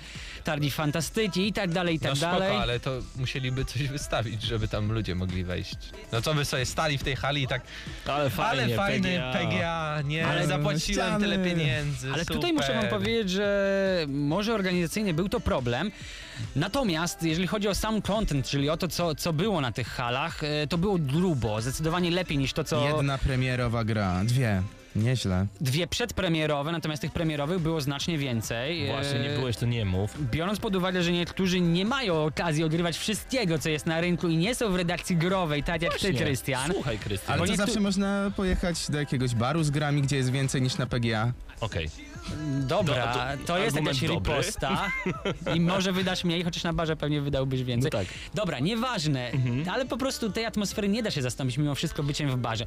targi fantastyki i tak dalej, i tak no spoko, dalej. ale to musieliby coś wystawić, żeby tam ludzie mogli wejść. No to by sobie stali w tej hali i tak, Ale fajnie, ale fajny PGA. Nie, Ale ale zapłaciłem ściany. tyle pieniędzy, Ale tutaj muszę wam powiedzieć, że może organizacyjnie był to problem. Natomiast jeżeli chodzi o sam content, czyli o to, co, co było na tych halach, e, to było grubo, zdecydowanie lepiej niż to, co Jedna premierowa gra, dwie. Nieźle. dwie przedpremierowe, natomiast tych premierowych było znacznie więcej. Właśnie, nie E, byłeś, to nie mów. Biorąc pod uwagę, że niektórzy nie mają okazji ogrywać wszystkiego, co jest na rynku i nie są w redakcji growej, tak jak ty, Właśnie. Krystian. Słuchaj, Krystian. Ale Bo to niektóry- zawsze można pojechać do jakiegoś baru z grami, gdzie jest więcej niż na PGA. Okej. Dobra, Do- to jest jakaś dobry. riposta i może wydasz mniej, chociaż na barze pewnie wydałbyś więcej. No tak. Dobra, nieważne, ale po prostu tej atmosfery nie da się zastąpić mimo wszystko byciem w barze.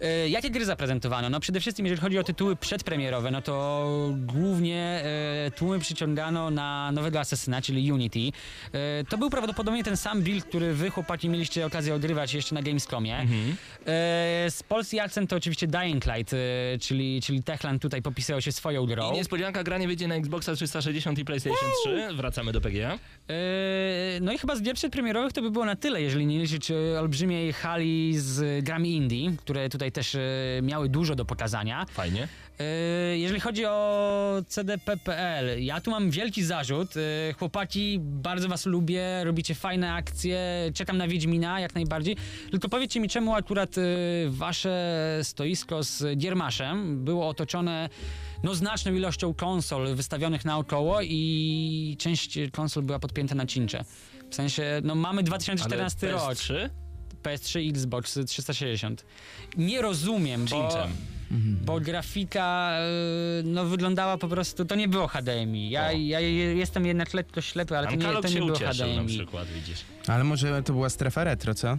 E, jakie gry zaprezentowano? No przede wszystkim jeżeli chodzi o tytuły przedpremierowe, no to głównie e, tłumy przyciągano na nowego Assassina, czyli Unity. E, to był prawdopodobnie ten sam build, który wy chłopaki mieliście okazję ogrywać jeszcze na Gamescomie. E, z polski akcent to oczywiście Dying Light, e, czyli, czyli Techland tutaj popisywał się swoją grą. I niespodzianka, granie wyjdzie na Xboxa 360 i PlayStation 3. Wracamy do PGA. Eee, No i chyba z gier przedpremierowych to by było na tyle, jeżeli nie liczyć olbrzymiej hali z grami indie, które tutaj też e, miały dużo do pokazania. Fajnie. Eee, Jeżeli chodzi o CDP.pl, ja tu mam wielki zarzut. Eee, Chłopaki, bardzo was lubię, robicie fajne akcje, czekam na Wiedźmina jak najbardziej. Tylko powiedzcie mi, czemu akurat wasze stoisko z Giermaszem było otoczone no, znaczną ilością konsol wystawionych naokoło i część konsol była podpięta na cincze. W sensie, no mamy 2014 Ale rok. PS3? PS3 Xbox 360. Nie rozumiem, bo, Cinczem. Bo grafika y, no, wyglądała po prostu, to nie było HDMI. Ja, ja je- jestem jednak lekko ślepy, ale to nie, to nie się było ucieszył na HDMI. przykład, widzisz. Ale może to była strefa retro, co?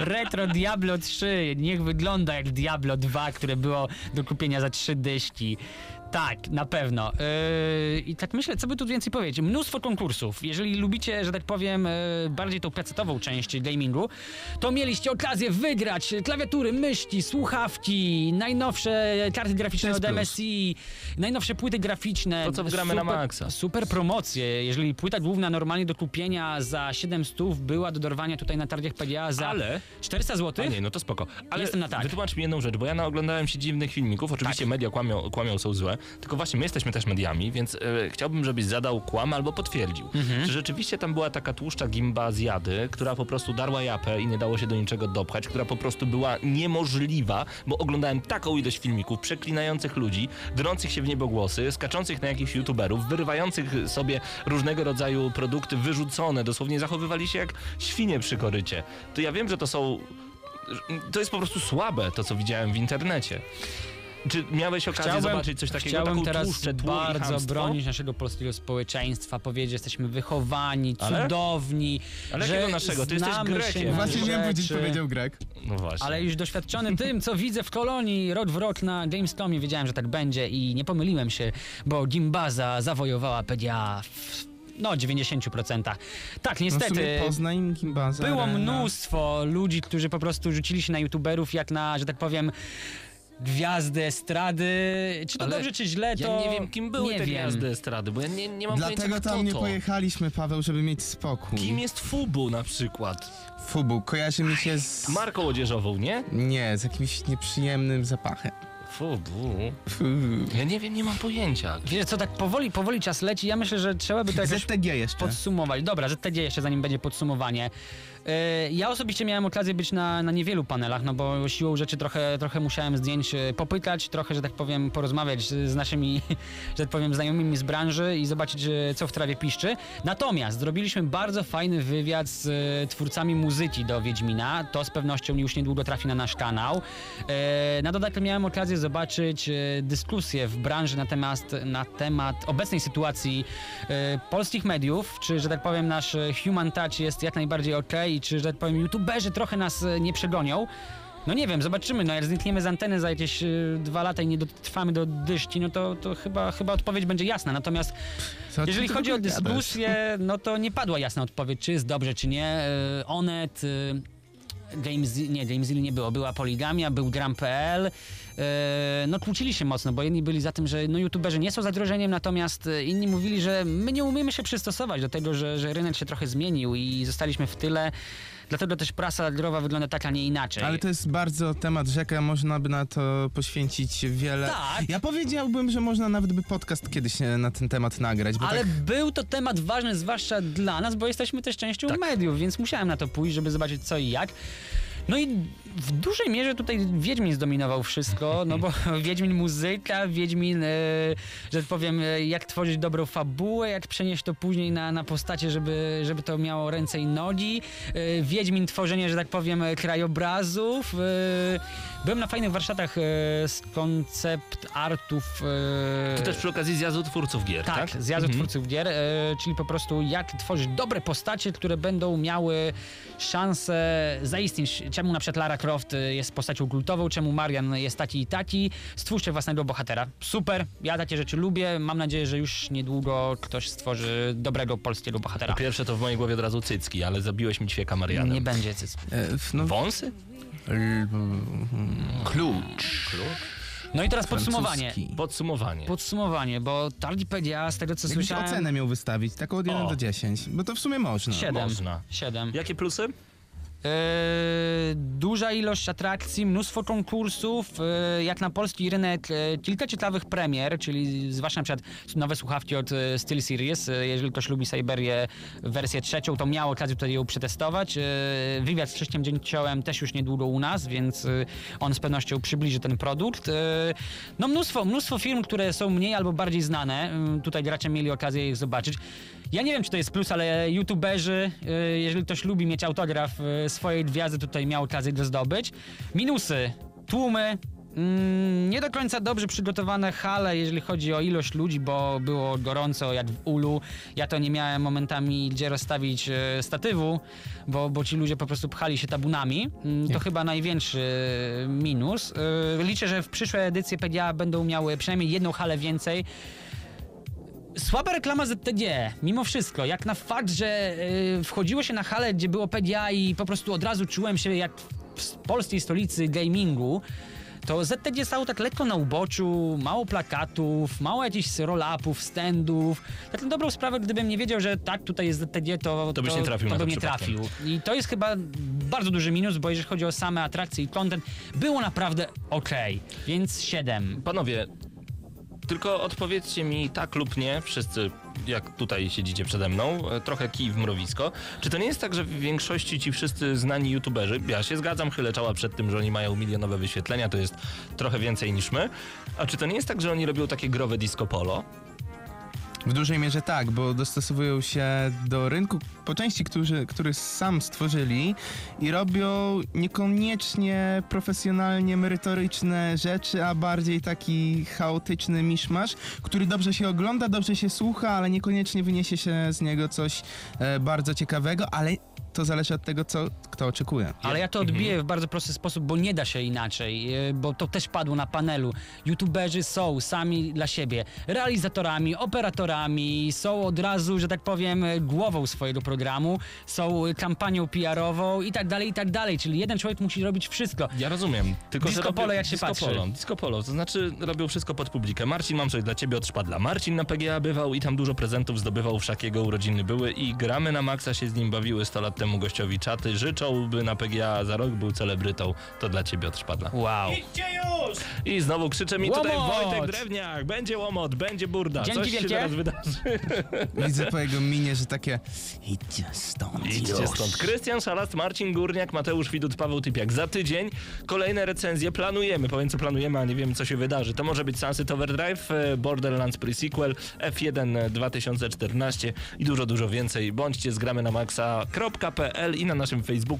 Retro Diablo 3, niech wygląda jak Diablo 2, które było do kupienia za 3 dyszki. Tak, na pewno. Yy, I tak myślę, co by tu więcej powiedzieć. Mnóstwo konkursów. Jeżeli lubicie, że tak powiem, yy, bardziej tą pecetową część gamingu, to mieliście okazję wygrać klawiatury, myszki, słuchawki, najnowsze karty graficzne od. MSI, najnowsze płyty graficzne. To, co wgramy na maksa. Super promocje. Jeżeli płyta główna normalnie do kupienia za 700 była do dorwania tutaj na targach PGA za Ale 400 zł. A nie, no to spoko. Ale Jestem na tak. wytłumacz mi jedną rzecz, bo ja naoglądałem się dziwnych filmików. Oczywiście media kłamią, kłamią, są złe. Tylko właśnie my jesteśmy też mediami, więc e, chciałbym, żebyś zadał kłam albo potwierdził. Czy rzeczywiście tam była taka tłuszcza gimba z jady, która po prostu darła japę i nie dało się do niczego dopchać, która po prostu była niemożliwa, bo oglądałem taką ilość filmików przeklinających ludzi, drących się w niebogłosy, skaczących na jakichś youtuberów, wyrywających sobie różnego rodzaju produkty wyrzucone, dosłownie zachowywali się jak świnie przy korycie. To ja wiem, że to są to jest po prostu słabe, to co widziałem w internecie. Czy miałeś okazję zobaczyć coś takiego, chciałbym taką teraz tłum bardzo chamstwo? bronić naszego polskiego społeczeństwa, powiedzieć, że jesteśmy wychowani, Ale? cudowni, Ale że jakiego naszego? Ty jesteś Grekiem. Właśnie miałem powiedzieć, powiedział Greg. No właśnie. Ale już doświadczony tym, co widzę w kolonii rok w rok na Gamescomie, wiedziałem, że tak będzie i nie pomyliłem się, bo Gimbaza zawojowała PDA w no 90%. Tak, No niestety. Poznań, Gimbaza, Było Arena. mnóstwo ludzi, którzy po prostu rzucili się na youtuberów jak na, że tak powiem, gwiazdy estrady. Czy to Ale dobrze, czy źle, to Ja nie wiem, kim były nie te wiem. gwiazdy estrady, bo ja nie, nie mam Dlatego pojęcia, kto tam nie to. pojechaliśmy, Paweł, żeby mieć spokój. Kim jest Fubu na przykład? Fubu, kojarzy mi się z... Marką odzieżową, nie? Nie, z jakimś nieprzyjemnym zapachem. Fubu? Fu. Ja nie wiem, nie mam pojęcia. Wiesz co, tak powoli, powoli czas leci. Ja myślę, że trzeba by to jakoś ZTG jeszcze. podsumować. Dobra, ZTG jeszcze zanim będzie podsumowanie. E, Ja osobiście miałem okazję być na, na niewielu panelach, no bo siłą rzeczy trochę, trochę musiałem zdjęć e, popytać, trochę, że tak powiem, porozmawiać z naszymi, że tak powiem, znajomymi z branży i zobaczyć, e, co w trawie piszczy. Natomiast zrobiliśmy bardzo fajny wywiad z twórcami muzyki do Wiedźmina. To z pewnością już niedługo trafi na nasz kanał. Na dodatek miałem okazję zobaczyć dyskusję w branży na temat, na temat obecnej sytuacji polskich mediów, czy, że tak powiem, nasz human touch jest jak najbardziej ok i czy, że tak powiem, youtuberzy trochę nas e, nie przegonią. No nie wiem, zobaczymy, no jak znikniemy z anteny za jakieś e, dwa lata i nie dotrwamy do dyszki, no to, to chyba, chyba odpowiedź będzie jasna. Natomiast Co jeżeli chodzi o dyskusję, no to nie padła jasna odpowiedź, czy jest dobrze, czy nie. E, Onet, e, Games, nie, Gamezilli nie było, była Poligamia, był Gram.pl. E, No kłócili się mocno, bo jedni byli za tym, że no, youtuberzy nie są zagrożeniem, natomiast e, inni mówili, że my nie umiemy się przystosować do tego, że, że rynek się trochę zmienił i zostaliśmy w tyle. Dlatego też prasa growa wygląda tak, a nie inaczej. Ale to jest bardzo temat rzeka, można by na to poświęcić wiele. Tak. Ja powiedziałbym, że można nawet by podcast kiedyś e, na ten temat nagrać, Ale tak był to temat ważny, zwłaszcza dla nas, bo jesteśmy też częścią Tak. mediów, więc musiałem na to pójść, żeby zobaczyć co i jak. No i w dużej mierze tutaj Wiedźmin zdominował wszystko, no bo Wiedźmin muzyka, Wiedźmin, e, że tak powiem, e, jak tworzyć dobrą fabułę, jak przenieść to później na, na postacie, żeby, żeby to miało ręce i nogi. E, Wiedźmin tworzenie, że tak powiem, krajobrazów. Byłem na fajnych warsztatach z koncept artów. To też przy okazji zjazdu twórców gier, tak? tak, zjazdu Mhm. twórców gier, czyli po prostu jak tworzyć dobre postacie, które będą miały szansę zaistnieć. Czemu na przykład Lara Croft e, jest postacią kultową, czemu Marian jest taki i taki. Stwórzcie własnego bohatera. Super, ja takie rzeczy lubię. Mam nadzieję, że już niedługo ktoś stworzy dobrego polskiego bohatera. Po pierwsze to w mojej głowie od razu cycki, ale zabiłeś mi ćwieka Marianem. Nie będzie cyc. e, no, Wąsy? l- klucz. No i teraz podsumowanie. Francuski. Podsumowanie. Podsumowanie, bo Tardipedia, z tego co Jakbyś słyszałem... ocenę miał wystawić, taką od 1 O. do 10, bo to w sumie można. Siedem. Można. Siedem. Jakie plusy? E, duża ilość atrakcji, mnóstwo konkursów, e, jak na polski rynek e, kilka ciekawych premier, czyli zwłaszcza na przykład nowe słuchawki od SteelSeries. E, jeżeli ktoś lubi Cyberię wersję trzecią, to miał okazję tutaj ją przetestować. Wywiad z Krzyśkiem Dzięciołem też już niedługo u nas, więc on z pewnością przybliży ten produkt. No mnóstwo, mnóstwo firm, które są mniej albo bardziej znane. Tutaj gracze mieli okazję ich zobaczyć. Ja nie wiem, czy to jest plus, ale youtuberzy, y, jeżeli ktoś lubi mieć autograf y, swojej gwiazdy, tutaj miał okazję go zdobyć. Minusy, tłumy, mm, nie do końca dobrze przygotowane hale, jeżeli chodzi o ilość ludzi, bo było gorąco jak w ulu. Ja to nie miałem momentami gdzie rozstawić y, statywu, bo, bo ci ludzie po prostu pchali się tabunami. Mm, To chyba największy minus. Liczę, że w przyszłe edycje PGA będą miały przynajmniej jedną halę więcej. Słaba reklama ZTG, mimo wszystko, jak na fakt, że y, wchodziło się na halę, gdzie było PDA i po prostu od razu czułem się jak w polskiej stolicy gamingu, to ZTG stało tak lekko na uboczu, mało plakatów, mało jakichś roll-upów, standów. Tak na dobrą sprawę, gdybym nie wiedział, że tak, tutaj jest ZTG, to, To byś nie trafił to to bym nie trafił. I to jest chyba bardzo duży minus, bo jeżeli chodzi o same atrakcje i content, było naprawdę ok, więc 7. Panowie, tylko odpowiedzcie mi tak lub nie, wszyscy jak tutaj siedzicie przede mną, e, trochę kij w mrowisko. Czy to nie jest tak, że w większości ci wszyscy znani youtuberzy, ja się zgadzam, chylę czoła przed tym, że oni mają milionowe wyświetlenia, to jest trochę więcej niż my, a czy to nie jest tak, że oni robią takie growe disco polo? W dużej mierze tak, bo dostosowują się do rynku po części, którzy, który sam stworzyli i robią niekoniecznie profesjonalnie merytoryczne rzeczy, a bardziej taki chaotyczny miszmasz, który dobrze się ogląda, dobrze się słucha, ale niekoniecznie wyniesie się z niego coś e, bardzo ciekawego, ale to zależy od tego, co oczekuje. Ale ja to odbiję w bardzo prosty sposób, bo nie da się inaczej, e, bo to też padło na panelu. YouTuberzy są sami dla siebie realizatorami, operatorami, są od razu, że tak powiem, głową swojego programu, są kampanią PR-ową i tak dalej, i tak dalej. Czyli jeden człowiek musi robić wszystko. Ja rozumiem. Tylko, Disco że robią- polo, jak się disco patrzy. Polo, disco polo, to znaczy robią wszystko pod publikę. Marcin, mam coś dla ciebie od szpadla. Marcin na PGA bywał i tam dużo prezentów zdobywał, wszak jego urodziny były i gramy na maksa się z nim bawiły 100 lat temu gościowi czaty. Życzą, by na PGA za rok był celebrytą. To dla ciebie od szpadla. Wow. I znowu krzycze mi tutaj Łomot! Wojtek Drewniak. Będzie łomot, będzie burda. Dzięki Coś się wielkie. teraz wydarzy. Widzę po jego minie, że takie idźcie stąd Idźcie już. stąd. Krystian Szalast, Marcin Górniak, Mateusz Widut, Paweł Typiak. Za tydzień kolejne recenzje planujemy. Powiem co planujemy, a nie wiemy co się wydarzy. To może być Sunset Overdrive, e, Borderlands Pre-Sequel, F1 2014 i dużo, dużo więcej. Bądźcie z gramy na maxa.pl i na naszym Facebooku,